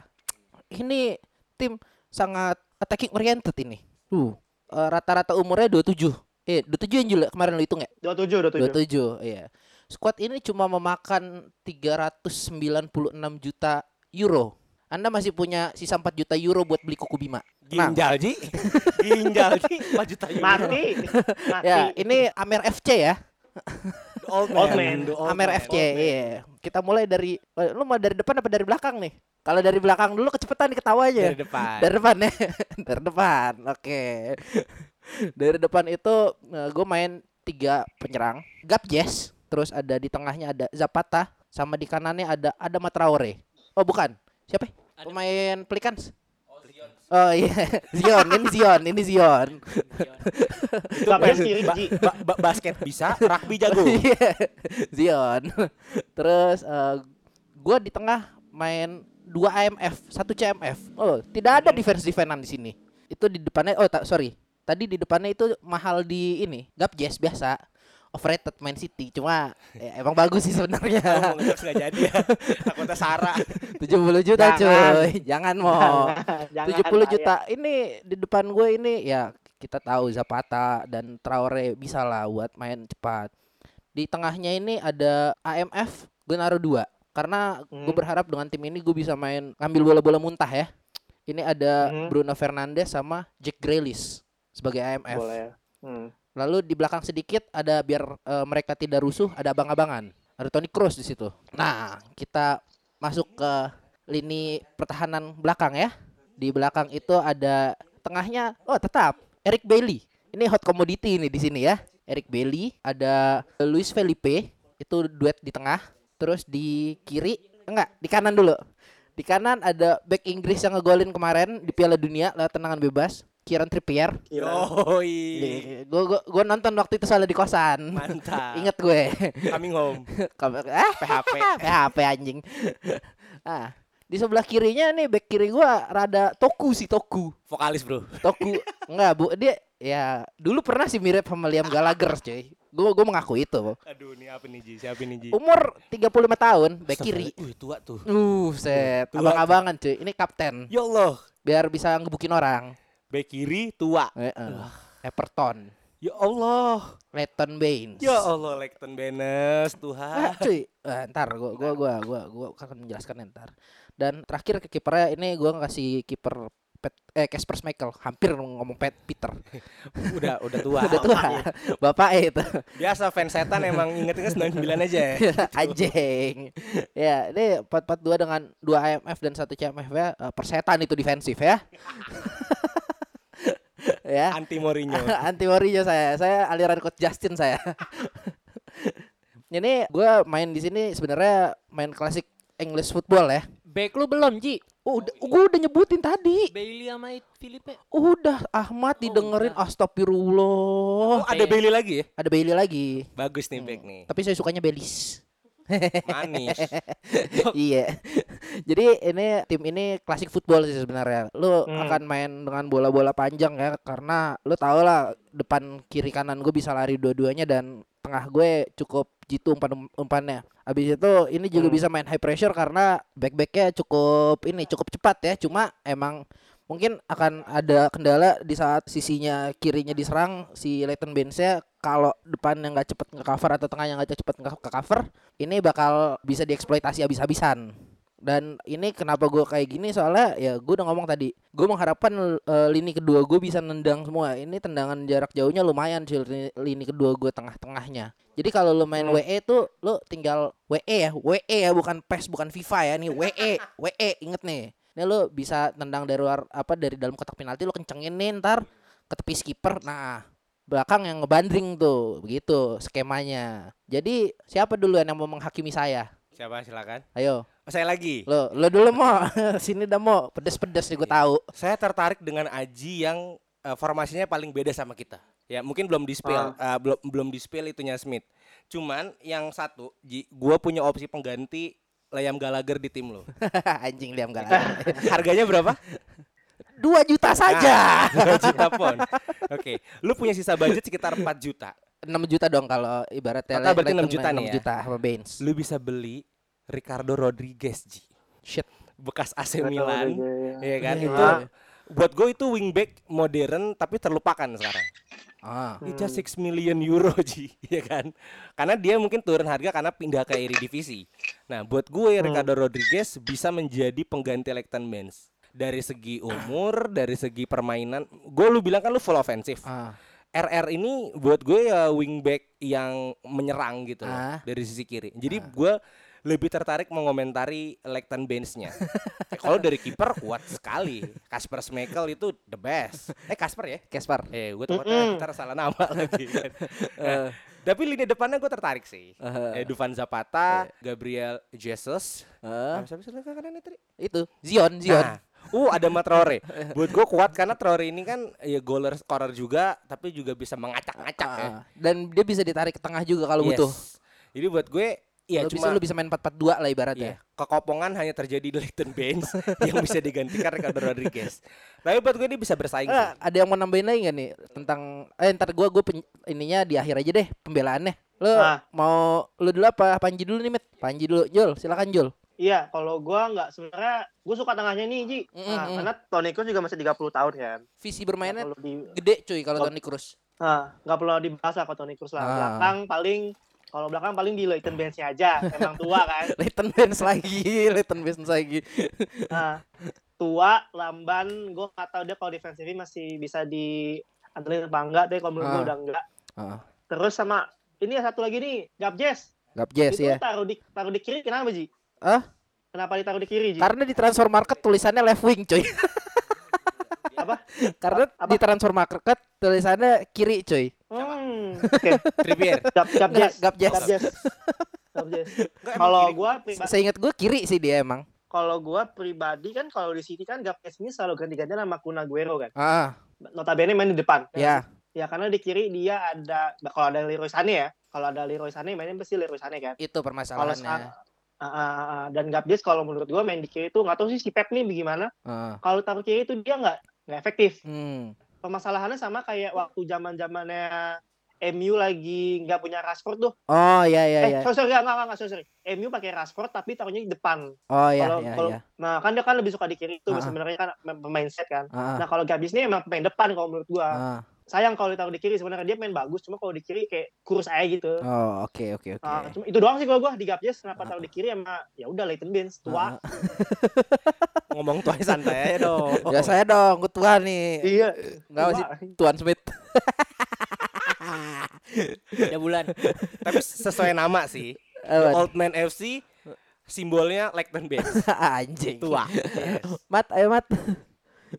Ini tim sangat attacking oriented ini. Uh, eh, rata-rata umurnya 27. Eh, 27 yang juga kemarin lu hitung ya? 27, 27. 27, iya. Squad ini cuma memakan 396 juta euro. Anda masih punya sisa 4 juta euro buat beli kuku Bima. Nah. Ginjal Ji. Ginjal Ji 4 juta euro. Mati. Mati. Ya, ini Amer FC ya. The Old Old man. man. The old Amer man. FC, iya. Kita mulai dari eh, lu mau dari depan apa dari belakang nih? Kalau dari belakang dulu kecepatan nih ketawa aja. Dari depan. Dari depan ya. dari depan. Oke. dari depan itu gue main tiga penyerang. Gapjes, terus ada di tengahnya ada Zapata, sama di kanannya ada ada Matraore. Oh bukan, siapa? ya? Pemain Pelicans. Oh iya, Zion, ini Zion, ini Zion. Itu apa yang kiri, Ji? Ba- ba- basket bisa, rugby jago. Iya, Zion. Terus eh gua di tengah main dua AMF, satu CMF. Oh, tidak ada defense defensean di sini. Itu di depannya oh tak sorry. Tadi di depannya itu mahal di ini, Gapjes biasa. Overrated Man City, cuma ya, emang bagus sih sebenarnya. Nggak jadi ya. Takutnya Sarah. 70 juta Jangan. cuy. Jangan mau. Jangan, 70 bahaya. juta. Ini di depan gue ini ya kita tahu Zapata dan Traore bisa lah buat main cepat. Di tengahnya ini ada AMF, gue naruh dua. Karena gue Hmm. berharap dengan tim ini gue bisa main ngambil bola-bola muntah ya. Ini ada Hmm. Bruno Fernandes sama Jack Grealish sebagai AMF. Boleh. Hmm. Lalu di belakang sedikit ada biar eh, mereka tidak rusuh ada abang-abangan. Ada Toni Kroos di situ. Nah, kita masuk ke lini pertahanan belakang ya. Di belakang itu ada tengahnya oh tetap Eric Bailey. Ini hot commodity ini di sini ya. Eric Bailey, ada Luis Felipe itu duet di tengah. Terus di kiri enggak, di kanan dulu. Di kanan ada back Inggris yang ngegolin kemarin di Piala Dunia lewat tendangan bebas, Kieran Trippier. Yoi. Gue gua, gua nonton waktu itu soalnya di kosan. Mantap. Ingat gue. Coming home. Ah, PHP. PHP anjing. ah, di sebelah kirinya nih back kiri gua rada Toku sih Toku. Vokalis, Bro. Toku enggak Bu, dia ya dulu pernah sih mirip sama Liam Gallagher, cuy. Gue gue mengaku itu. Aduh, ini apa nih, Ji? Siapa nih, Ji? Umur 35 tahun, back kiri. Wih, tua tuh. Uh, set. Abang-abangan cuy. Ini kapten. Ya Allah. Biar bisa ngebukin orang. Back kiri tua. Eh, eh. Everton. Ya Allah. Leighton Baines. Ya Allah, Lekton Benes, Ah, Tuhan. cuy, Eh, ntar gua gua gua gua gua akan menjelaskan ntar. Dan terakhir ke kipernya ini gua ngasih kiper Pet, eh Casper Schmeichel hampir ngomong Pet Peter. Udah, udah tua. Udah tua. Bapak itu. Biasa fans setan emang inget-inget 99 aja ya. Anjing. ya, ini 442 dengan 2 IMF dan 1 CMF ya. Eh, persetan itu defensif ya. Ya. Anti Mourinho. Anti Mourinho saya. Saya aliran coach Justin saya. Ini gua main di sini sebenarnya main klasik English football ya. Back lu belum, Ji? Oh, udah, gua udah nyebutin tadi. Bailey sama Filipe. Udah Ahmad didengerin astagfirullah. Oh, ada Bailey lagi ya? Ada Bailey lagi. Bagus nih back nih. Tapi saya sukanya Belis. Manis. iya. Jadi ini tim ini klasik football sih sebenarnya. Lu Hmm. akan main dengan bola-bola panjang ya karena lu tau lah depan kiri kanan gue bisa lari dua-duanya dan tengah gue cukup jitu umpan umpannya. Habis itu ini juga Hmm. bisa main high pressure karena back-backnya cukup ini cukup cepat ya. Cuma emang mungkin akan ada kendala di saat sisinya kirinya diserang si Leighton Baines-nya kalau depannya nggak cepet nge cover atau tengahnya nggak cepet nge cover ini bakal bisa dieksploitasi habis-habisan dan ini kenapa gue kayak gini? Soalnya ya gue udah ngomong tadi gue mengharapkan eh, lini kedua gue bisa nendang semua. Ini tendangan jarak jauhnya lumayan sih lini, lini kedua gue tengah-tengahnya. Jadi kalau lu main Hmm. WE tuh lu tinggal WE ya WE ya bukan PES bukan FIFA ya. Nih WE WE inget nih. Ini lu bisa tendang dari luar apa dari dalam kotak penalti lu kencengin nih ntar ke tepi skipper. Nah belakang yang ngebandring tuh begitu skemanya. Jadi siapa dulu yang mau menghakimi saya? Siapa? Silakan? ayo saya lagi. lo lo dulu mau sini dah mau pedes-pedes nih gue tahu Saya tertarik dengan Aji yang eh, formasinya paling beda sama kita. Ya, mungkin belum di spill, eh, belum belum di spill itunya Smith. Cuman yang satu, Ji, gua punya opsi pengganti Liam Gallagher di tim lo. anjing liam gak Harganya berapa? dua juta saja Nah, 2 juta pon. Oke, lu punya sisa budget sekitar 4 juta. 6 juta dong kalau ibaratnya Total berarti Leighton 6 juta nih 6 ya. juta sama Baines Lu bisa beli Ricardo Rodriguez, Ji. shit Bekas AC Milan. Iya kan? Iya. Itu buat gue itu wingback modern tapi terlupakan sekarang. ah Itu just 6 million euro Ji, ya kan? Karena dia mungkin turun harga karena pindah ke Eredivisie. Nah, buat gue Ricardo Rodriguez bisa menjadi pengganti Leighton Baines. Dari segi umur, dari segi permainan, gue lu bilang kan lu full offensive. ah RR ini buat gue ya wingback yang menyerang gitu loh, Ah. dari sisi kiri. Jadi gue lebih tertarik mengomentari Leighton Baines-nya. Eh, Kalau dari kiper kuat sekali. Kasper Schmeichel itu the best. Eh Kasper ya? Casper Eh, gue takutnya ntar salah nama lagi. kan. Nah, tapi lini depannya gue tertarik sih. Eh. Eh, Dufan Zapata, Gabriel Jesus. Ah, siapa sih kanannya tadi? itu Zion Zion Nah, uh ada Mat Traore. Buat gue kuat karena Traore ini kan ya goaler scorer juga, tapi juga bisa mengacak-ngacak ya. Ah, dan dia bisa ditarik ke tengah juga kalau Yes. butuh Jadi buat gue ya Lu bisa cuma lu bisa main 4-4-2 lah ibaratnya ya, kekopongan hanya terjadi di Leighton Baines yang bisa digantikan Ricardo Rodriguez. Tapi buat gue ini bisa bersaing Ah, sih. ada yang mau nambahin lagi gak nih tentang eh ntar gua gua pen- ininya di akhir aja deh pembelaannya. Lu Ah. mau lu dulu apa Panji dulu nih, Mit? Panji dulu. Jul, silakan Jul. Iya, kalau gua nggak sebenarnya gua suka tengahnya nih, Ji. Mm, Nah, mm. karena Toni Kroos juga masih 30 tahun kan. Visi bermainnya di gede cuy kalau. Toni Kroos. nah, nggak perlu dibahas lah kalau Toni Kroos lah. Ah. Belakang paling kalau belakang paling di Leighton Baines-nya aja. Emang tua kan. Leighton Baines lagi, Leighton Baines lagi. Nah, tua, lamban, gue nggak tahu dia kalau defensifnya masih bisa di andelin apa enggak deh kalau menurut gue Ah. udah enggak. Heeh. Terus sama ini ya satu lagi nih, Gabjes. Gap Jess itu ya. taruh di taruh di kiri kenapa, Ji? Ah? Kenapa ditaruh di kiri, Ji? Karena di transfer market tulisannya left wing, coy. Apa? Karena Apa? di transfer market tulisannya kiri, coy. Hmm. Oke. Trippier. Gap gap Kalau gua Saya ingat gue kiri sih dia emang. kalau gua pribadi kan kalau di City kan Gap Jess ini selalu ganti-ganti sama Kun Aguero kan. Ah, Notabene main di depan. ya. Ya karena di kiri dia ada kalau ada Leroy Sané ya. Kalau ada Leroy Sané mainnya pasti Leroy Sané kan. Itu permasalahannya. Ah, ah, ah, ah. dan Gabjes kalau menurut gua main di kiri itu nggak tahu sih si Pep nih bagaimana. Ah. Kalau taruh kiri itu dia nggak nggak efektif. Hmm. Permasalahannya sama kayak waktu zaman zamannya MU lagi nggak punya Rashford tuh. Oh, iya iya eh, iya. sorry, sorry, nggak, nggak, sorry, sorry. MU pakai Rashford tapi taruhnya di depan. Oh, iya kalau, iya kalau, iya. Nah, kan dia kan lebih suka di kiri itu Ah, ah. sebenarnya kan pemain set kan. Ah, Nah, kalau Gabjes ini emang pemain depan kalau menurut gua. ah. Sayang kalau ditaruh di kiri sebenarnya dia main bagus, cuma kalau di kiri kayak kurus aja gitu. Oh, oke oke oke. Ah, cuma itu doang sih kalau gua di Gabjes kenapa taruh di kiri sama ya udah Leighton Baines tua. Ah, Ngomong tuh santai aja dong. Ya saya dong, gue tua nih. Iya. Enggak tua. sih Tuan Smith. Ada bulan. Tapi sesuai nama sih. The Apa? Old Man FC simbolnya Leighton Baines. Anjing. Tua. Yes. Mat, ayo Mat.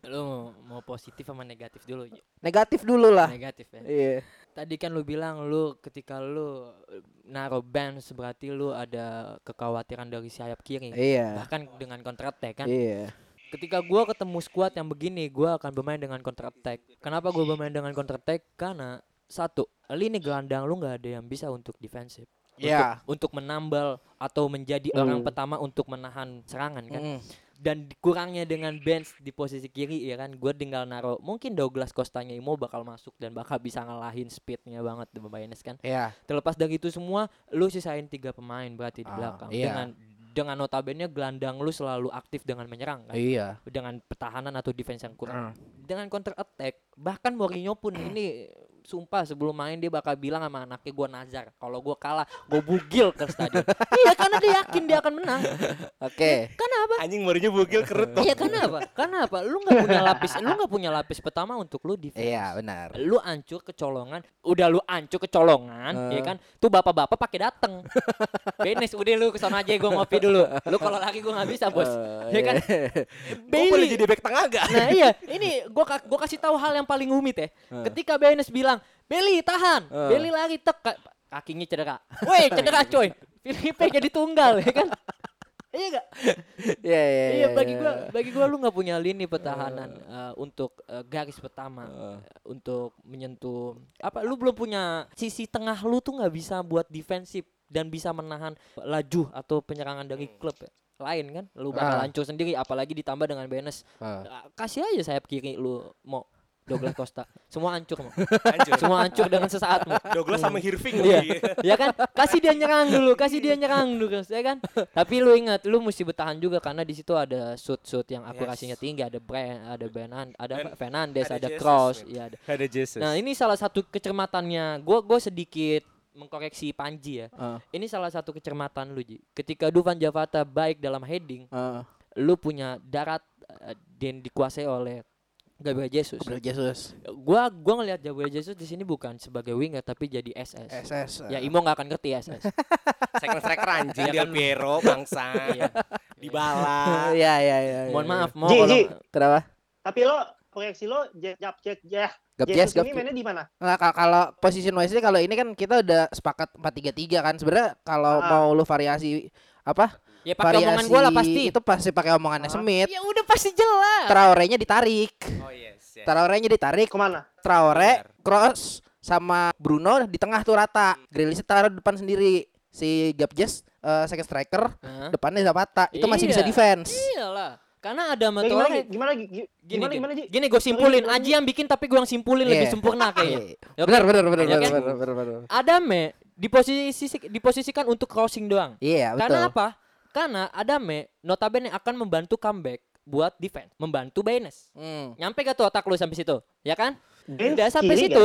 Lu mau, mau positif sama negatif dulu? Negatif dulu lah. Negatif ya. Iya. Tadi kan lu bilang lu ketika lu eh, naruh band berarti lu ada kekhawatiran dari sayap kiri. Iya. Bahkan dengan counter attack kan. Iya. Ketika gua ketemu squad yang begini, gua akan bermain dengan counter attack. Kenapa gua bermain dengan counter attack? Karena satu, lini gelandang lu nggak ada yang bisa untuk defensif. Iya. Untuk, untuk menambal atau menjadi Hmm. orang pertama untuk menahan serangan kan. Mm. Dan kurangnya dengan bench di posisi kiri ya kan, gue tinggal naro mungkin Douglas Costanya Imo bakal masuk dan bakal bisa ngalahin speednya banget di kan. Iya. Terlepas dari itu semua, lu sisain tiga pemain berarti di Ah, belakang iya. dengan dengan notabene gelandang lu selalu aktif dengan menyerang kan. Iya. Dengan pertahanan atau defense yang kurang. Mm. Dengan counter attack, bahkan Mourinho pun ini sumpah sebelum main dia bakal bilang sama anaknya gua Nazar, kalau gua kalah, gua bugil ke stadion. iya, karena dia yakin dia akan menang. Oke. Kenapa? Anjing Mourinho bugil kerut. Iya kenapa? Kenapa? Lu nggak punya lapis, lu nggak punya lapis pertama untuk lu defense. Iya, benar. Lu ancur kecolongan, udah lu ancur kecolongan, Eh. ya kan? Tuh bapak-bapak pakai dateng. Benes, udah lu ke sana aja gua ngopi dulu. Lu kalau lagi gua nggak bisa bos, ya kan? Gua boleh jadi back tengah gak? Nah iya, ini gua ka- gua kasih tahu hal yang paling rumit ya. Ketika Benes bilang, Beli tahan, Eh. Beli lari tek, ka- kakinya cedera. Woi cedera coy, Filipe jadi tunggal, ya kan? Iya gak? Iya, iya. Iya bagi gua bagi gua lu nggak punya lini pertahanan eh, untuk eh, garis pertama eh, untuk menyentuh apa lu belum punya sisi tengah lu tuh nggak bisa buat defensif dan bisa menahan laju atau penyerangan dari klub ya. lain kan lu bakal Ah. hancur sendiri apalagi ditambah dengan Benes. Ah, kasih aja sayap kiri lu mau Douglas Costa. Semua hancur Hancur. semua hancur dengan sesaat mau Douglas sama Hirving Iya. ya kan? Kasih dia nyerang dulu kasih dia nyerang dulu ya kan? Tapi lu ingat lu mesti bertahan juga karena di situ ada shoot shoot yang akurasinya Yes. tinggi ada Brand ada Benan ada Dan Fernandes ada ada, Jesus, Cross ya ada Ada Jesus. nah ini salah satu kecermatannya. Gua gua sedikit mengkoreksi Panji ya. Ah, ini salah satu kecermatan lu Ji. Ketika Dufan Javata baik dalam heading ah. lu punya darat eh, dan dikuasai oleh Gabriel Jesus Gabriel Jesus. gua gua ngelihat Gabriel Jesus di sini bukan sebagai winger tapi jadi SS SS. ya Imo nggak akan ngerti SS Second striker anjing Iya Del kan? Piero bangsa. Iya. Dibala. Iya, iya, iya. Mohon iya. maaf, mau Ji, kalau. Kenapa? Tapi lo proyeksi lo jap jap ya. Gap Jesus yes, gap ini mainnya di mana? Ka- kalau position wise kalau ini kan kita udah sepakat 4-3-3 kan. Sebenarnya kalau Ah. mau lu variasi apa? Ya pakai omongan variasi gua lah pasti. Itu pasti pakai omongannya Ah. Smith. Ya udah pasti jelas. Traorenya ditarik. Oh yes. yes. Traorenya ditarik. Ke mana? Traore, Benar. Cross sama Bruno di tengah tuh rata. Grealish taruh depan sendiri. Si Gapjes eh, second striker, Hah? depannya Zapata. Itu masih bisa Iya. defense. Iyalah. Karena ada Nah, gimana gimana gi- gi- Gini, gimana gini, gimana Ji? gini gue simpulin. Gimana, Aji yang bikin tapi gue yang simpulin lebih Iya. sempurna kayaknya. Iya. Oke? Benar, benar, benar, Ya benar, kan? benar, benar, benar. Adame diposisi diposisikan untuk crossing doang. Iya, betul. Karena apa? Karena Adame notabene akan membantu comeback buat defense, membantu Baines. Hmm. Nyampe gak tuh otak lu sampai situ? Ya kan? Baines Udah sampai kiri situ.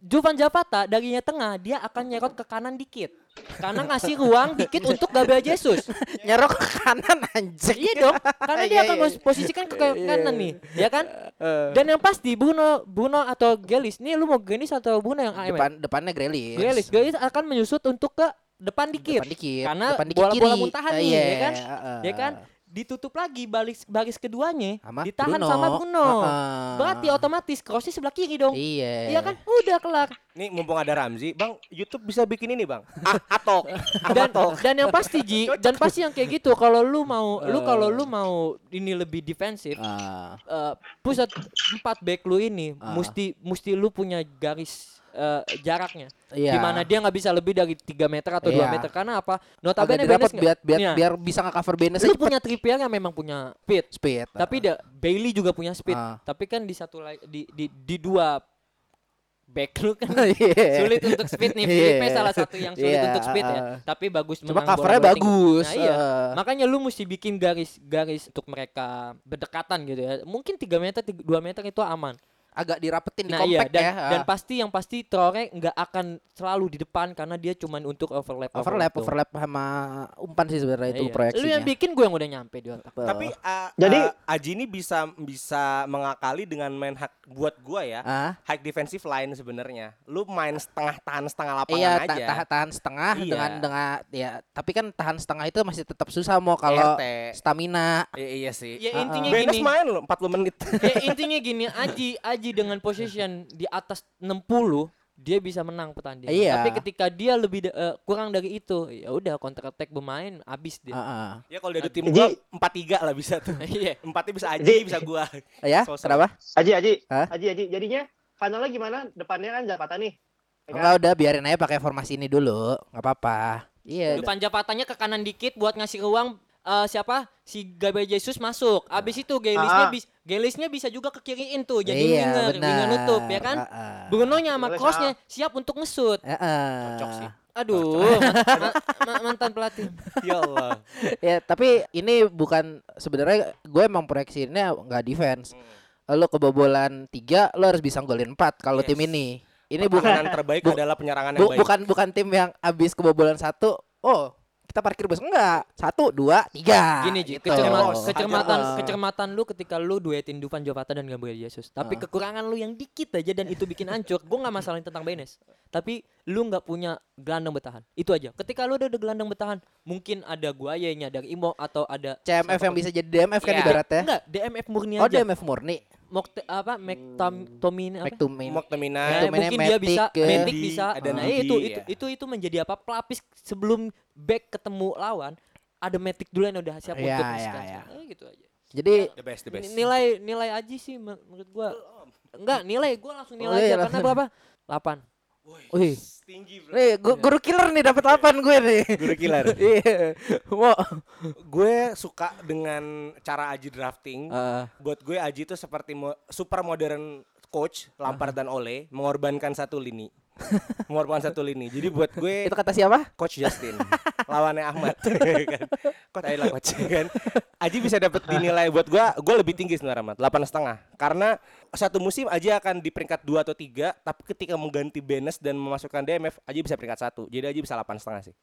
Juvan Zapata darinya tengah dia akan nyerot ke kanan dikit. Karena ngasih ruang dikit untuk Gabriel Jesus. Nyerok ke kanan anjing. Iya dong, karena dia Iya, akan iya. pos- posisikan ke Iya. kanan nih, ya kan? Eh, Dan yang pasti Bruno Bruno atau Gelis, nih lu mau Gelis atau Bruno yang AM? depan depannya Grealish. Gelis, Gelis akan menyusut untuk ke depan dikit. Depan dikit. Karena depan dikit bola-bola kiri. muntahan Eh, nih, iya, ya kan? heeh. Ya kan? Ditutup lagi baris baris keduanya, Sama ditahan Bruno. sama Bruno. Heeh. Berarti otomatis crossnya sebelah kiri dong. Iya. Iya kan? Udah kelar. Nih mumpung ada Ramzi, Bang, YouTube bisa bikin ini, Bang. Ah, atok. Dan atok. dan yang pasti Ji, dan pasti yang kayak gitu kalau lu mau lu kalau lu mau ini lebih defensif, Ah. eh, pusat empat back lu ini Ah. mesti mesti lu punya garis eh, jaraknya. Iya. Di mana dia nggak bisa lebih dari 3 meter atau 2 Iya. meter karena apa? Notabene Benes biar biar, Iya. biar bisa nge-cover Benes lu punya Trippier yang memang punya speed. speed. Tapi dia Bailey juga punya speed. Ah. Tapi kan di satu di di, di dua back lu kan Iya. sulit untuk speed nih. Iya. Filipe salah satu yang sulit Iya, untuk speed ya. ah. Tapi bagus Cuma covernya bagus. Nah, iya. eh. Makanya lu mesti bikin garis-garis untuk mereka berdekatan gitu ya. Mungkin 3 meter, 2 meter itu aman. Agak dirapetin di Nah iya compact dan, ya. dan ah. pasti yang pasti Traore nggak akan selalu di depan karena dia cuman untuk overlap overlap doang. overlap sama umpan sih sebenarnya itu Iya. proyeksinya. Lu yang bikin gue yang udah nyampe di otak. Tapi uh, Jadi- uh, Aji ini bisa bisa mengakali dengan main hak buat gua ya. ah, High defensive line sebenarnya. Lu main setengah tahan setengah lapangan iya aja. ta- tahan, tahan setengah Iya. dengan dengan ya tapi kan tahan setengah itu masih tetap susah mau kalau stamina. Iya, iya sih. Ya intinya Benes gini. main loh 40 menit. ya intinya gini, Aji Aji dengan position di atas 60 dia bisa menang pertandingan. Iya. Tapi ketika dia lebih da- eh, kurang dari itu, ya udah counter attack bermain habis dia. Ah, ah. ya kalau dari tim gua 4-3 lah bisa tuh. Iya. Empatnya bisa Aji, bisa gua. Ya, Sosok. kenapa? Aji, Aji, Hah? Aji, Aji. Jadinya finalnya gimana? Depannya kan Zapata nih. Ya kan? Enggak udah biarin aja pakai formasi ini dulu, nggak apa-apa. Iya. Depan jabatannya ke kanan dikit buat ngasih ruang eh, siapa si Gabriel Jesus masuk. Abis itu Gelisnya Ah. bis Gelisnya bisa juga ke kiriin tuh jadi Iya, winger, winger benar. nutup ya kan. Ah, ah. Bruno-nya sama crossnya siap untuk ngesut. Ah, ah. Cocok sih. Aduh, ma- ma- mantan pelatih. Ya Allah. ya tapi ini bukan sebenarnya gue emang proyeksinya nggak defense lo kebobolan tiga lo harus bisa golin empat kalau tim Yes. ini ini bukan terbaik bu- adalah penyerangan yang bu- baik. bukan bukan tim yang abis kebobolan satu oh kita parkir bus enggak satu dua tiga Gini Ji, gitu. kecerma- Bos, kecermatan kecermatan lu ketika lu duetin Dufan Jovata dan Gabriel Jesus. Tapi Ah. kekurangan lu yang dikit aja dan itu bikin hancur. Gue nggak masalahin tentang Benes. Tapi lu nggak punya gelandang bertahan. Itu aja. Ketika lu udah ada gelandang bertahan, mungkin ada Guayanya dari Imo atau ada CMF yang bisa jadi DMF kan Iya. ibaratnya Enggak, DMF murni oh aja. DMF murni Mokte, apa McTominay apa? McTominay Moktemina. Nah, McTominay, mungkin dia bisa, Matic, ya. Matic bisa. Ada nah, itu, itu ya. itu itu menjadi apa? Pelapis sebelum back ketemu lawan, ada Matic dulu yang udah siap Iya, untuk iya, nge-scan. iya. Eh, gitu aja. jadi The best, the best. Nilai nilai aja sih men- menurut gua. Enggak, nilai gua langsung nilai Oh, iya, aja karena berapa? 8. Wih Tinggi, bro. nih gu- guru killer nih dapat 8 gue nih Guru killer. iya mau gue suka dengan cara Aji drafting. Ah. Buat gue Aji itu seperti mo- super modern coach Lampard dan Ole mengorbankan satu lini. mengorbankan satu lini. Jadi buat gue itu kata siapa coach Justin lawannya Ahmad kan. Coach Aila coach kan. Aji bisa dapat dinilai buat gue gue lebih tinggi sebenarnya Ahmad, delapan setengah. Karena satu musim Aji akan di peringkat dua atau tiga, tapi ketika mengganti Benes dan memasukkan DMF, Aji bisa peringkat satu. Jadi Aji bisa delapan setengah sih.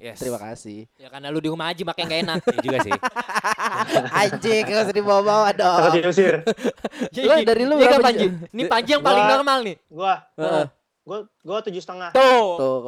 Yes. terima kasih Ya karena lu di rumah aja makanya enggak enak. Iya juga sih. anjing gak usah dibawa-bawa dong diusir. Lu dari lu Iya berapa, kan, Panji? Ji? Ini Panji yang paling normal nih. Gua, Heeh. Gua, gua tujuh setengah. Tuh. tuh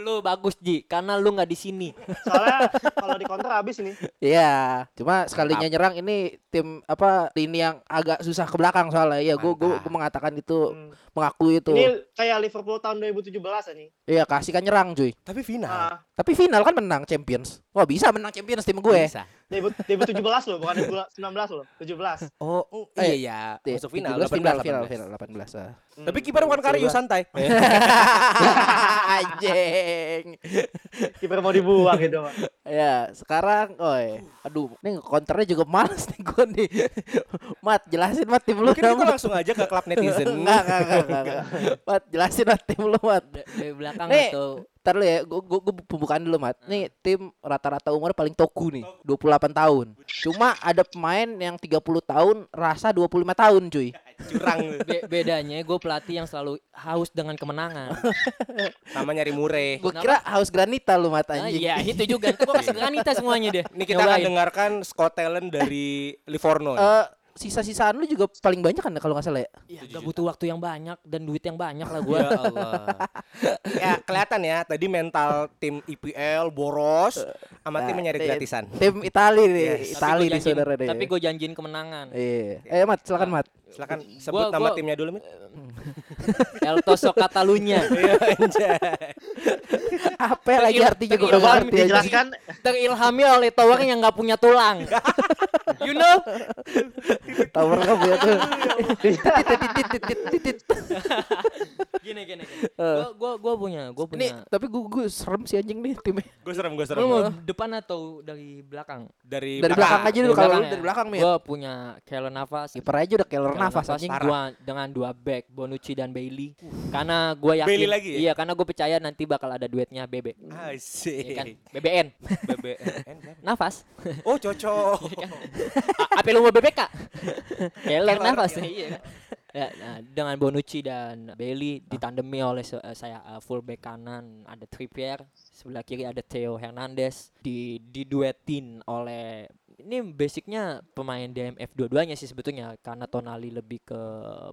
Lu bagus Ji, karena lu nggak di sini. Soalnya kalau di counter habis ini. Iya, cuma sekalinya nyerang ini tim apa lini yang agak susah ke belakang soalnya. Iya, gua gua, Mantap. gua mengatakan itu Hmm. mengakui itu. Ini kayak Liverpool tahun 2017 ini. Iya, kasih kan nyerang cuy. tapi final. Ah, Tapi final kan menang Champions. Wah, bisa menang Champions tim gue. Bisa. 2017 loh, bukan 2019 loh, 17. Oh, Eh, iya iya. Iya, Masuk final. 17 final, 18, final, 18. final 18. ah. Tapi kiper bukan Karius santai. Anjing. Kiper mau dibuang gitu, Pak. Ya, sekarang oi. Aduh, nih counternya juga males nih gue nih. Mat, jelasin Mat tim lu. Mungkin kita langsung aja ke klub netizen. Enggak, enggak, enggak. Mat, jelasin Mat tim lu, Mat. Dari belakang Nih. atau Ntar lu ya, gua, gua, gua pembukaan dulu Mat Nih tim rata-rata umur paling toku nih 28 tahun Cuma ada pemain yang 30 tahun rasa 25 tahun cuy Curang Be- bedanya gue pelatih yang selalu haus dengan kemenangan. sama nyari mure. Gue kira haus granita lu Mat Ah, anjing iya itu juga. Gue kasih granita semuanya deh. Ini kita akan Nyobain. dengarkan Scott Talent dari Livorno. Eh, sisa-sisaan lu juga paling banyak kan kalau nggak salah ya? Ya, gak butuh waktu yang banyak dan duit yang banyak lah gua. Ya Allah. ya kelihatan ya tadi mental tim IPL boros sama tim Nah, mencari tim- gratisan. Tim Itali nih, Yes. Itali nih saudara deh. Tapi gue janjiin kemenangan. Iya. Eh Mat, silakan Mat. Silakan sebut Gua- nama gua- timnya dulu, Mit. El Toso Catalunya. Iya, anjay. Apa lagi Teril- artinya gue gak ngerti dijelaskan Terilhami oleh tower yang nggak punya tulang. you know? Tower kamu ya tuh. Gini gini. gini. Gua gua gua punya, gua Ini punya. tapi gue gue serem sih anjing nih timnya. Gue serem, gue serem. Lu mau depan atau dari belakang? Dari, Dari belakang aja dulu kalau ya. dari belakang Mit. Gua punya Keylor Navas. Kiper aja udah Keylor nafas anjing. dua dengan dua back Bonucci dan Bailey. Karena gua yakin Bailey lagi ya? Iya, karena gue percaya nanti bakal ada duetnya Bebe. Asik. Iya kan? BBN. BBN. Nafas. Oh, cocok. Apa lu mau BBK? Keylor Navas. Iya kan? Ya, nah, dengan Bonucci dan Bailey ditandemi oleh eh, saya eh, fullback kanan ada Trippier, sebelah kiri ada Theo Hernandez, di diduetin oleh ini basicnya pemain DMF dua-duanya sih sebetulnya karena Tonali lebih ke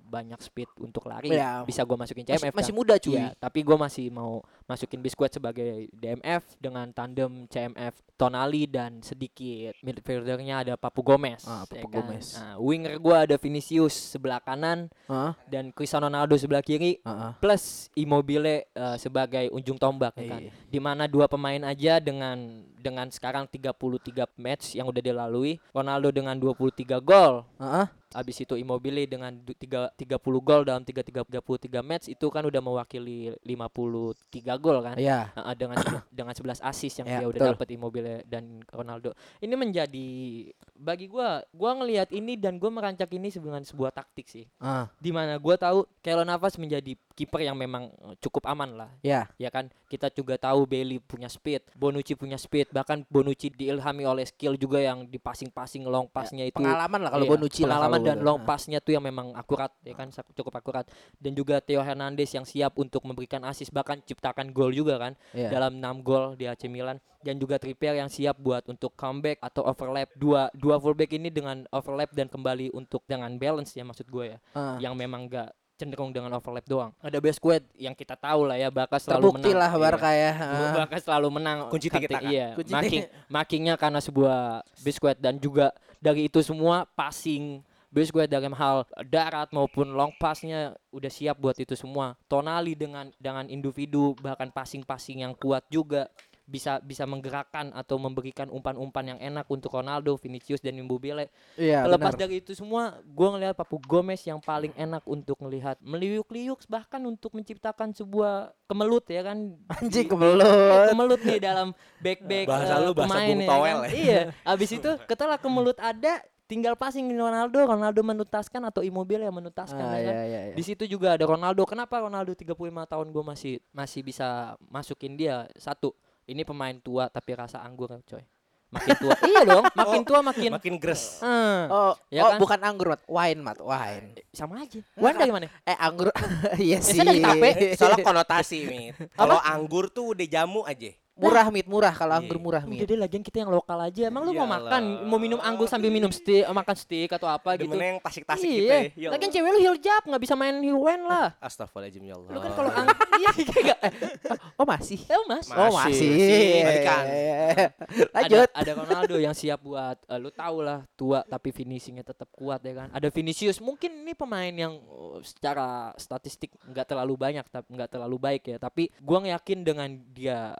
banyak speed untuk lari Iya. bisa gua masukin Masih, CMF masih kan. muda cuy. Iya, tapi gue masih mau masukin Biskuit sebagai DMF dengan tandem CMF Tonali dan sedikit midfieldernya ada Papu Gomez. Ah, Papu ya kan? Gomez. Nah, winger gue ada Vinicius sebelah kanan Heeh. dan Cristiano Ronaldo sebelah kiri Heeh. plus Immobile eh, sebagai ujung tombak ya kan. Iya. Di mana dua pemain aja dengan dengan sekarang 33 match yang udah dilalui, Ronaldo dengan 23 gol, Heeh. Habis itu Immobile dengan du- tiga- 30 gol dalam 3 33 match itu kan udah mewakili 53 gol kan. Iya. Nah, dengan dengan 11 assist yang Ya, dia udah dapat Immobile dan Ronaldo. Ini menjadi bagi gua gua ngelihat ini dan gua merancak ini dengan sebuah taktik sih. Ah, Di mana gua tahu Keylor Navas menjadi kiper yang memang cukup aman lah. ya. Ya kan, kita juga tahu Bailey punya speed, Bonucci punya speed, bahkan Bonucci diilhami oleh skill juga yang di passing-passing long pass-nya itu Pengalaman lah kalau Iya, Bonucci lah pengalaman dan long pass-nya tuh yang memang akurat ya kan cukup akurat dan juga Theo Hernandez yang siap untuk memberikan assist bahkan ciptakan gol juga kan Iya. dalam 6 gol di AC Milan dan juga Trippier yang siap buat untuk comeback atau overlap dua dua fullback ini dengan overlap dan kembali untuk dengan balance ya maksud gue ya Ah. yang memang gak cenderung dengan overlap doang ada best squad yang kita tahu lah ya bakal selalu Terbukti menang lah Iya. Barca ya. Ah. Bakal selalu menang Kunci Kante- tiki-taka. Iya Kunci karena sebuah biskuit dan juga dari itu semua passing biskuit dalam hal darat maupun long passnya udah siap buat itu semua Tonali dengan dengan individu bahkan passing-passing yang kuat juga bisa bisa menggerakkan atau memberikan umpan-umpan yang enak untuk Ronaldo, Vinicius dan Immobile. Iya, Terlepas benar. dari itu semua, gua ngelihat Papu Gomez yang paling enak untuk melihat meliuk-liuk bahkan untuk menciptakan sebuah kemelut ya kan. Anjing kemelut. kemelut nih dalam back-back Bahasa eh, lu bahasa pemain Bung ya Towel kan? ya. Iya, abis itu ketelah kemelut ada tinggal passing Ronaldo, Ronaldo menutaskan atau Immobile yang menutaskan Ah, ya kan. iya, iya, iya. Di situ juga ada Ronaldo. Kenapa Ronaldo 35 tahun gue masih masih bisa masukin dia? Satu, ini pemain tua tapi rasa anggur coy. Makin tua. iya dong, makin tua makin Makin gres. Hmm, Oh, Ya oh kan? bukan anggur, Mat. Wine, Mat. Wine. sama aja. Wan dari mana? Eh, anggur. Iya sih. Biasa dari tape. Soalnya konotasi, Mit. Kalau anggur tuh udah jamu aja. Murah, Mit, murah kalau Iya. anggur murah, Udah Mit. deh lagian kita yang lokal aja. Emang lu mau Iyalah. makan, mau minum anggur sambil minum steak, makan steak atau apa gitu? Demennya yang tasik-tasik gitu iya. ya. Ya Lagian cewek lu hiljab nggak bisa main hiuen lah. Astagfirullahaladzim ya Allah. Lu kan kalau anggur iya kayak Oh, masih. Eh mas. Ma- Oh, Masih, masih. masih. Balikan. Lanjut. Ada, ada Ronaldo yang siap buat eh, lu tahu lah tua tapi finishingnya tetap kuat ya kan. Ada Vinicius mungkin ini pemain yang eh, secara statistik nggak terlalu banyak tapi nggak terlalu baik ya. Tapi gua yakin dengan dia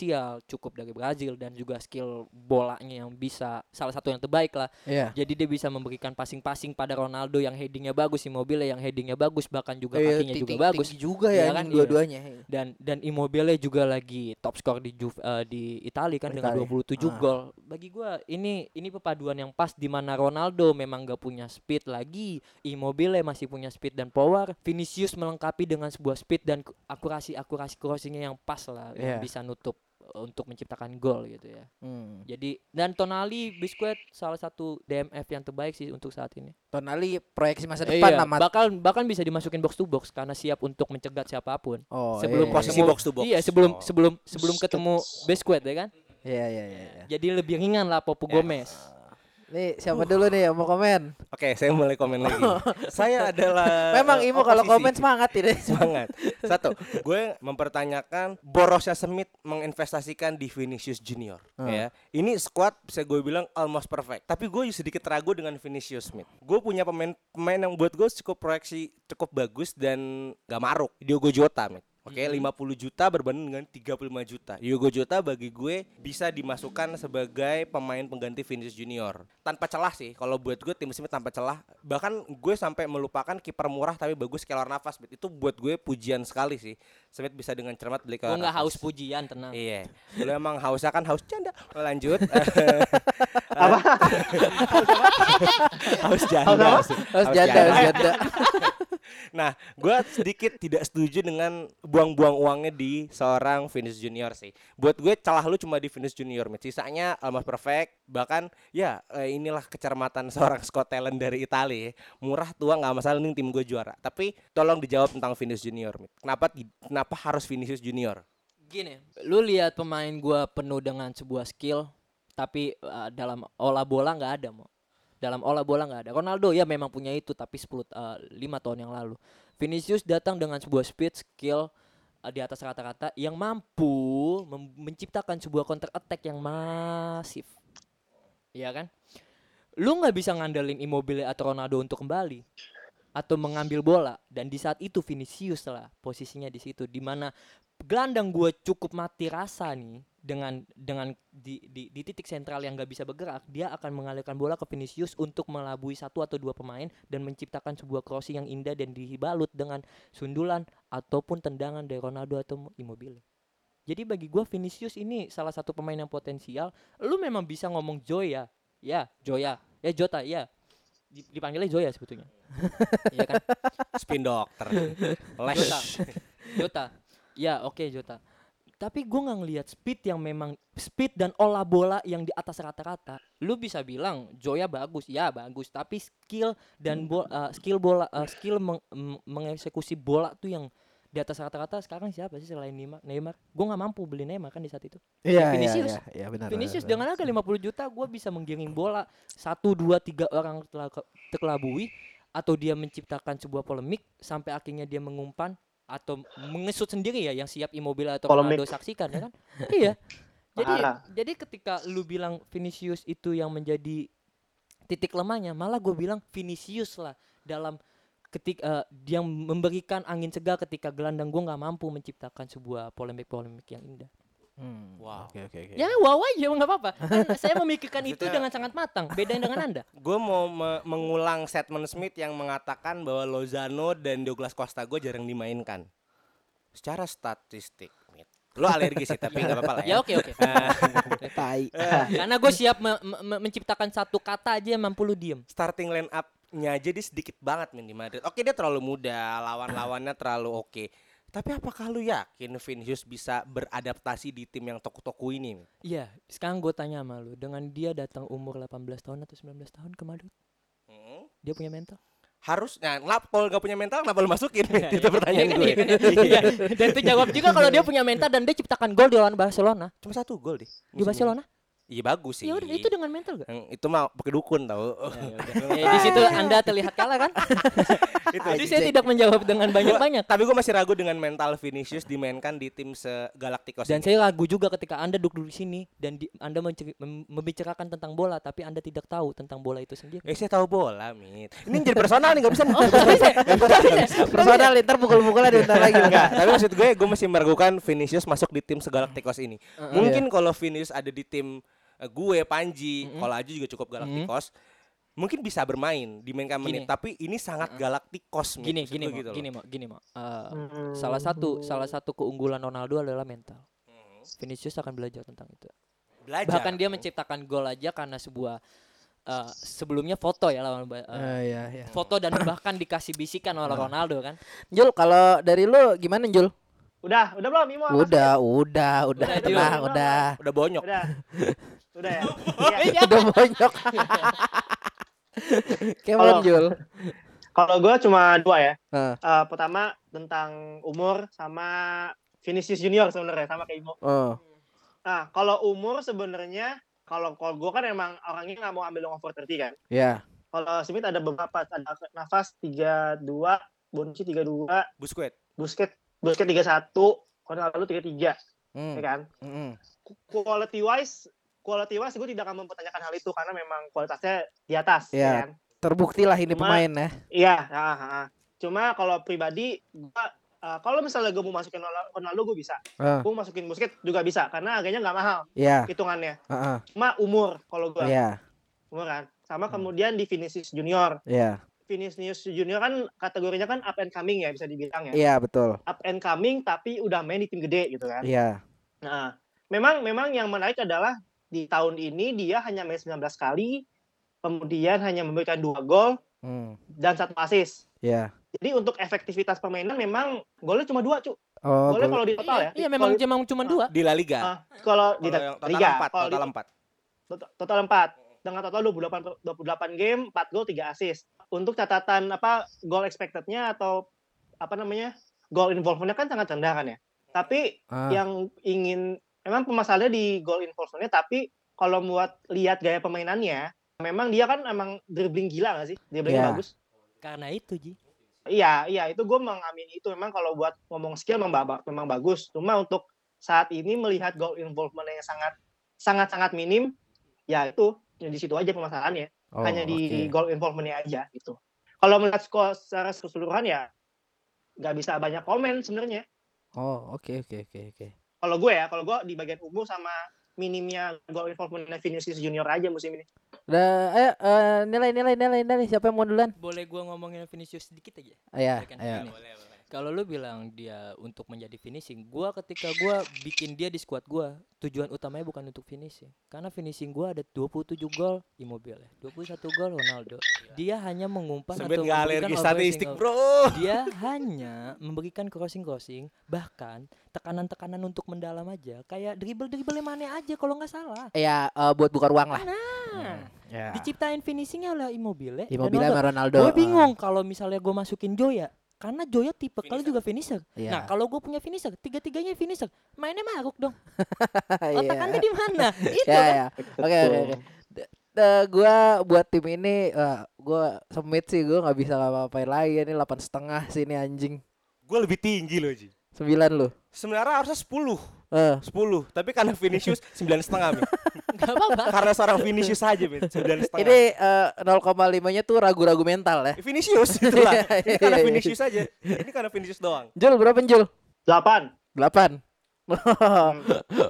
potensial cukup dari Brazil dan juga skill bolanya yang bisa salah satu yang terbaik lah. Iya. Jadi dia bisa memberikan passing-passing pada Ronaldo yang headingnya bagus, Immobile yang headingnya bagus bahkan juga Iya, kakinya juga bagus. juga Iya ya kan, kan iya. dua-duanya. dan dan Immobile juga lagi top skor di Juve, eh, di Italia kan dengan Italia. 27 Ah. gol. Bagi gua ini ini perpaduan yang pas di mana Ronaldo memang gak punya speed lagi, Immobile masih punya speed dan power, Vinicius melengkapi dengan sebuah speed dan ku- akurasi-akurasi crossingnya yang pas lah yang Iya. bisa nutup untuk menciptakan gol gitu ya. Hmm. Jadi dan Tonali Biskuit salah satu DMF yang terbaik sih untuk saat ini. Tonali proyeksi masa depan Iya, lah, Mat. bahkan bisa dimasukin box to box karena siap untuk mencegat siapa pun. Oh, sebelum iya, Posisi ketemu- box to box. Iya, sebelum Oh. sebelum sebelum ketemu Biskuit ya kan. Iya, iya, iya. iya. Jadi lebih ringan lah Popu Ya. Gomez. Nih siapa dulu nih yang mau komen? Oke, saya mulai komen lagi. saya adalah Memang Imo kalau komen semangat ini. semangat. Satu, gue mempertanyakan borosnya Smith menginvestasikan di Vinicius Junior. Ya, ini squad bisa gue bilang almost perfect. Tapi gue sedikit ragu dengan Vinicius Smith. Gue punya pemain pemain yang buat gue cukup proyeksi cukup bagus dan gak maruk. Diogo Jota, Mit. Oke, 50 juta berbanding dengan 35 juta. Diogo Jota bagi gue bisa dimasukkan sebagai pemain pengganti Vinicius Junior. Tanpa celah sih, kalau buat gue tim Smith tanpa celah. Bahkan gue sampai melupakan kiper murah tapi bagus Keylor Navas. Mit. Itu buat gue pujian sekali sih. Smith bisa dengan cermat beli Gue Keylor nggak haus pujian tenang. Iya. Lu emang hausnya kan haus canda. Lanjut. Apa? haus janda. Haus janda, harus janda. Nah, gue sedikit tidak setuju dengan buang-buang uangnya di seorang Vinicius Junior sih. Buat gue celah lu cuma di Vinicius Junior, Mit. sisanya almost perfect. Bahkan ya eh, inilah kecermatan seorang Scott Talent dari Italia. Murah tua nggak masalah nih tim gue juara. Tapi tolong dijawab tentang Vinicius Junior. Kenapa kenapa harus Vinicius Junior? Gini, lu lihat pemain gua penuh dengan sebuah skill, tapi uh, dalam olah bola nggak ada mau. Dalam olah bola nggak ada. Ronaldo ya memang punya itu, tapi 10 uh, 5 tahun yang lalu. Vinicius datang dengan sebuah speed, skill uh, di atas rata-rata yang mampu menciptakan sebuah counter attack yang masif. Iya kan? Lu nggak bisa ngandelin Immobile atau Ronaldo untuk kembali atau mengambil bola dan di saat itu Vinicius lah posisinya di situ di mana gelandang gue cukup mati rasa nih dengan dengan di, di, di titik sentral yang gak bisa bergerak dia akan mengalirkan bola ke Vinicius untuk melabui satu atau dua pemain dan menciptakan sebuah crossing yang indah dan dibalut dengan sundulan ataupun tendangan dari Ronaldo atau Immobile. Jadi bagi gue Vinicius ini salah satu pemain yang potensial. Lu memang bisa ngomong Joya, ya Joya, ya Jota, ya Di- dipanggilnya Joya sebetulnya. Iya kan? Spin dokter. Jota. Ya, oke Jota. Tapi gue nggak ngelihat speed yang memang speed dan olah bola yang di atas rata-rata. Lu bisa bilang Joya bagus, ya bagus. Tapi skill dan bol, uh, skill bola, uh, skill meng- mengeksekusi bola tuh yang di atas rata-rata sekarang siapa sih selain Neymar? Neymar. Gue nggak mampu beli Neymar kan di saat itu. Iya, iya, Vinicius. iya, iya, benar. Vinicius benar, dengan harga 50 juta gue bisa menggiring bola satu dua tiga orang terkelabui atau dia menciptakan sebuah polemik sampai akhirnya dia mengumpan atau mengesut sendiri ya yang siap Immobile atau Polemik. Ronaldo saksikan ya kan iya jadi Parah. jadi ketika lu bilang Vinicius itu yang menjadi titik lemahnya malah gue bilang Vinicius lah dalam ketika dia memberikan angin segar ketika gelandang gue nggak mampu menciptakan sebuah polemik-polemik yang indah Hmm, Wow. Oke, oke, oke. Ya wow aja nggak apa-apa. Kan saya memikirkan itu dengan sangat matang. Bedain dengan anda. Gue mau me- mengulang statement Smith yang mengatakan bahwa Lozano dan Douglas Costa gue jarang dimainkan. Secara statistik, Mit. Lo alergi sih tapi nggak apa-apa lah ya. Ya oke oke. Tai. Karena gue siap me- me- me- menciptakan satu kata aja yang mampu lu diem. Starting line up-nya aja dia sedikit banget Min di Madrid. Oke dia terlalu muda, lawan-lawannya terlalu oke. Tapi apakah lu yakin Vinicius bisa beradaptasi di tim yang toko-toko ini? Iya. Sekarang gue tanya sama lu. Dengan dia datang umur 18 tahun atau 19 tahun ke Madrid, Hmm? dia punya mental? Harus, nah ngap- kalau nggak punya mental kenapa lu masukin? Itu pertanyaan Iya kan, gue. iya. Dan terjawab juga kalau dia punya mental dan dia ciptakan gol di lawan Barcelona. Cuma satu gol deh. Di. Barcelona? Iya bagus sih. Ya udah itu dengan mental gak? Yang itu mah pakai dukun tau. Ya, di situ anda terlihat kalah kan? Jadi saya tidak menjawab dengan banyak-banyak. Tapi gue masih ragu dengan mental Vinicius dimainkan di tim segalaktikos Dan ini. saya ragu juga ketika Anda duduk di sini dan di- Anda membicarakan tentang bola tapi Anda tidak tahu tentang bola itu sendiri. Eh saya tahu bola, Mit. Ini jadi personal nih, gak bisa. Oh. Personal ntar pukul-pukulan bentar lagi. Enggak, tapi maksud gue gue masih meragukan Vinicius masuk di tim segalaktikos ini. Mungkin kalau Vinicius ada di tim gue Panji, kalau Aji juga cukup galaktikos. Mungkin bisa bermain dimainkan Gini. menit, tapi ini sangat galaktikos. Mit. Gini, gini, mau, gitu gini, mau, gini. Eh, Hmm. salah satu, salah satu keunggulan Ronaldo adalah mental. Vinicius akan belajar tentang itu. Belajar. Bahkan dia menciptakan gol aja karena sebuah eh, sebelumnya foto ya lawan eh, Eh, iya, iya. foto dan bahkan dikasih bisikan oleh Ronaldo kan. Jul, kalau dari lu gimana Jul? Udah, udah belum Imo? Udah, udah, udah, Udah, tenang, udah. udah bonyok. Udah. Udah ya. Iya. Udah bonyok. Kemon Kalau- Jul. Kalau gue cuma dua ya. Heeh. Eh, pertama tentang umur sama Vinicius Junior sebenarnya sama kayak Imo. Oh. Nah, kalau umur sebenarnya kalau kalau gue kan emang orangnya nggak mau ambil yang over 30 kan. Ya. Kalau Smith ada beberapa, ada nafas 32, Bonucci 32, Busquets. Busquets Busquets 31, Ronaldo 33, ya Hmm. kan? Mm-mm. Quality wise, quality wise gue tidak akan mempertanyakan hal itu karena memang kualitasnya di atas, Iya. ya kan? Terbukti lah ini Cuma- pemain ya. Iya, ah, ah, cuma kalau pribadi gua uh, kalau misalnya gue mau masukin Ronaldo- gue bisa, Ah, gue masukin Busquets juga bisa karena harganya nggak mahal Iya. hitungannya. Heeh. Cuma umur kalau gue, Iya. umur kan. Sama Hmm. kemudian di Vinicius Junior, Iya. Vinicius Junior kan kategorinya kan up and coming ya bisa dibilang ya. Iya, betul. Up and coming tapi udah main di tim gede gitu kan. Iya. Nah, memang memang yang menarik adalah di tahun ini dia hanya main 19 kali, kemudian hanya memberikan dua gol Hmm. dan satu assist. Iya. Jadi untuk efektivitas permainan memang golnya cuma dua, cu. Oh, Golnya gol- kalau di total ya. Iya memang memang cuma dua. Di La Liga. ah, kalau di total Liga, 4, kalau di total 4. tot- total 4 dengan total 28 per- 28 game, 4 gol, 3 assist. Untuk catatan apa goal expected-nya atau apa namanya? goal involvement-nya kan sangat rendah kan ya. Tapi Ah. yang ingin memang permasalahannya di goal involvement-nya tapi kalau buat lihat gaya permainannya memang dia kan emang dribbling gila gak sih? Dribblingnya Iya. bagus. Karena itu Ji. Iya, iya itu gue mengamini itu memang kalau buat ngomong skill memang, memang bagus. Cuma untuk saat ini melihat goal involvement yang sangat sangat sangat minim, ya itu ya di situ aja permasalahannya. Oh, Hanya di oke. goal involvementnya aja gitu. Kalau melihat skor secara keseluruhan ya nggak bisa banyak komen sebenarnya. Oh, oke oke oke oke. Kalau gue ya, kalau gue di bagian umur sama minimnya goal involvement Vinicius Junior aja musim ini. Udah, ayo eh, nilai nilai nilai nilai siapa yang mau duluan? Boleh gua ngomongin Vinicius sedikit aja? Ayo, Boleh kan? Kalau lu bilang dia untuk menjadi finishing, gua ketika gua bikin dia di squad gua, tujuan utamanya bukan untuk finishing. Karena finishing gua ada 27 gol Immobile, 21 gol Ronaldo. Dia hanya mengumpan Sebet atau memberikan statistik. Bro. Dia hanya memberikan crossing-crossing, bahkan tekanan-tekanan untuk mendalam aja. Kayak dribble-dribble mana aja kalau nggak salah. Ya eh, buat buka ruang lah. Nah, Ya. diciptain finishingnya oleh Immobile. dan Immobile Ronaldo. sama Ronaldo. Gue bingung kalau misalnya gue masukin Joya karena Joya tipe kali juga finisher. Iya. Nah kalau gue punya finisher, tiga-tiganya finisher, mainnya maruk dong. Iya. Otakannya di mana? Itu Ya kan. ya. Oke oke oke. Gua buat tim ini eh, gua semit sih gua nggak bisa ngapa-ngapain lagi ini delapan setengah sih ini anjing Gue lebih tinggi loh, Ji. sembilan lu Sebenarnya harusnya 10. Eh 10, tapi karena Vinicius 9 setengah, Mi. Gak apa-apa. Karena seorang Vinicius saja. 9 setengah. ini eh, 0,5 nya tuh ragu-ragu mental ya Vinicius itulah. Ini karena Iya, iya, Vinicius saja. Ini karena Vinicius doang. Jul berapa Jul 8. delapan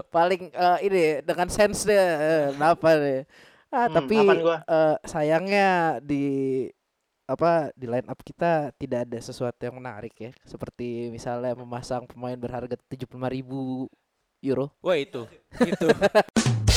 paling eh, ini dengan sense deh eh, delapan deh ah Hmm, tapi delapan gua. eh, sayangnya di apa di line up kita tidak ada sesuatu yang menarik ya seperti misalnya memasang pemain berharga 75.000 ribu euro Wah, itu. Itu.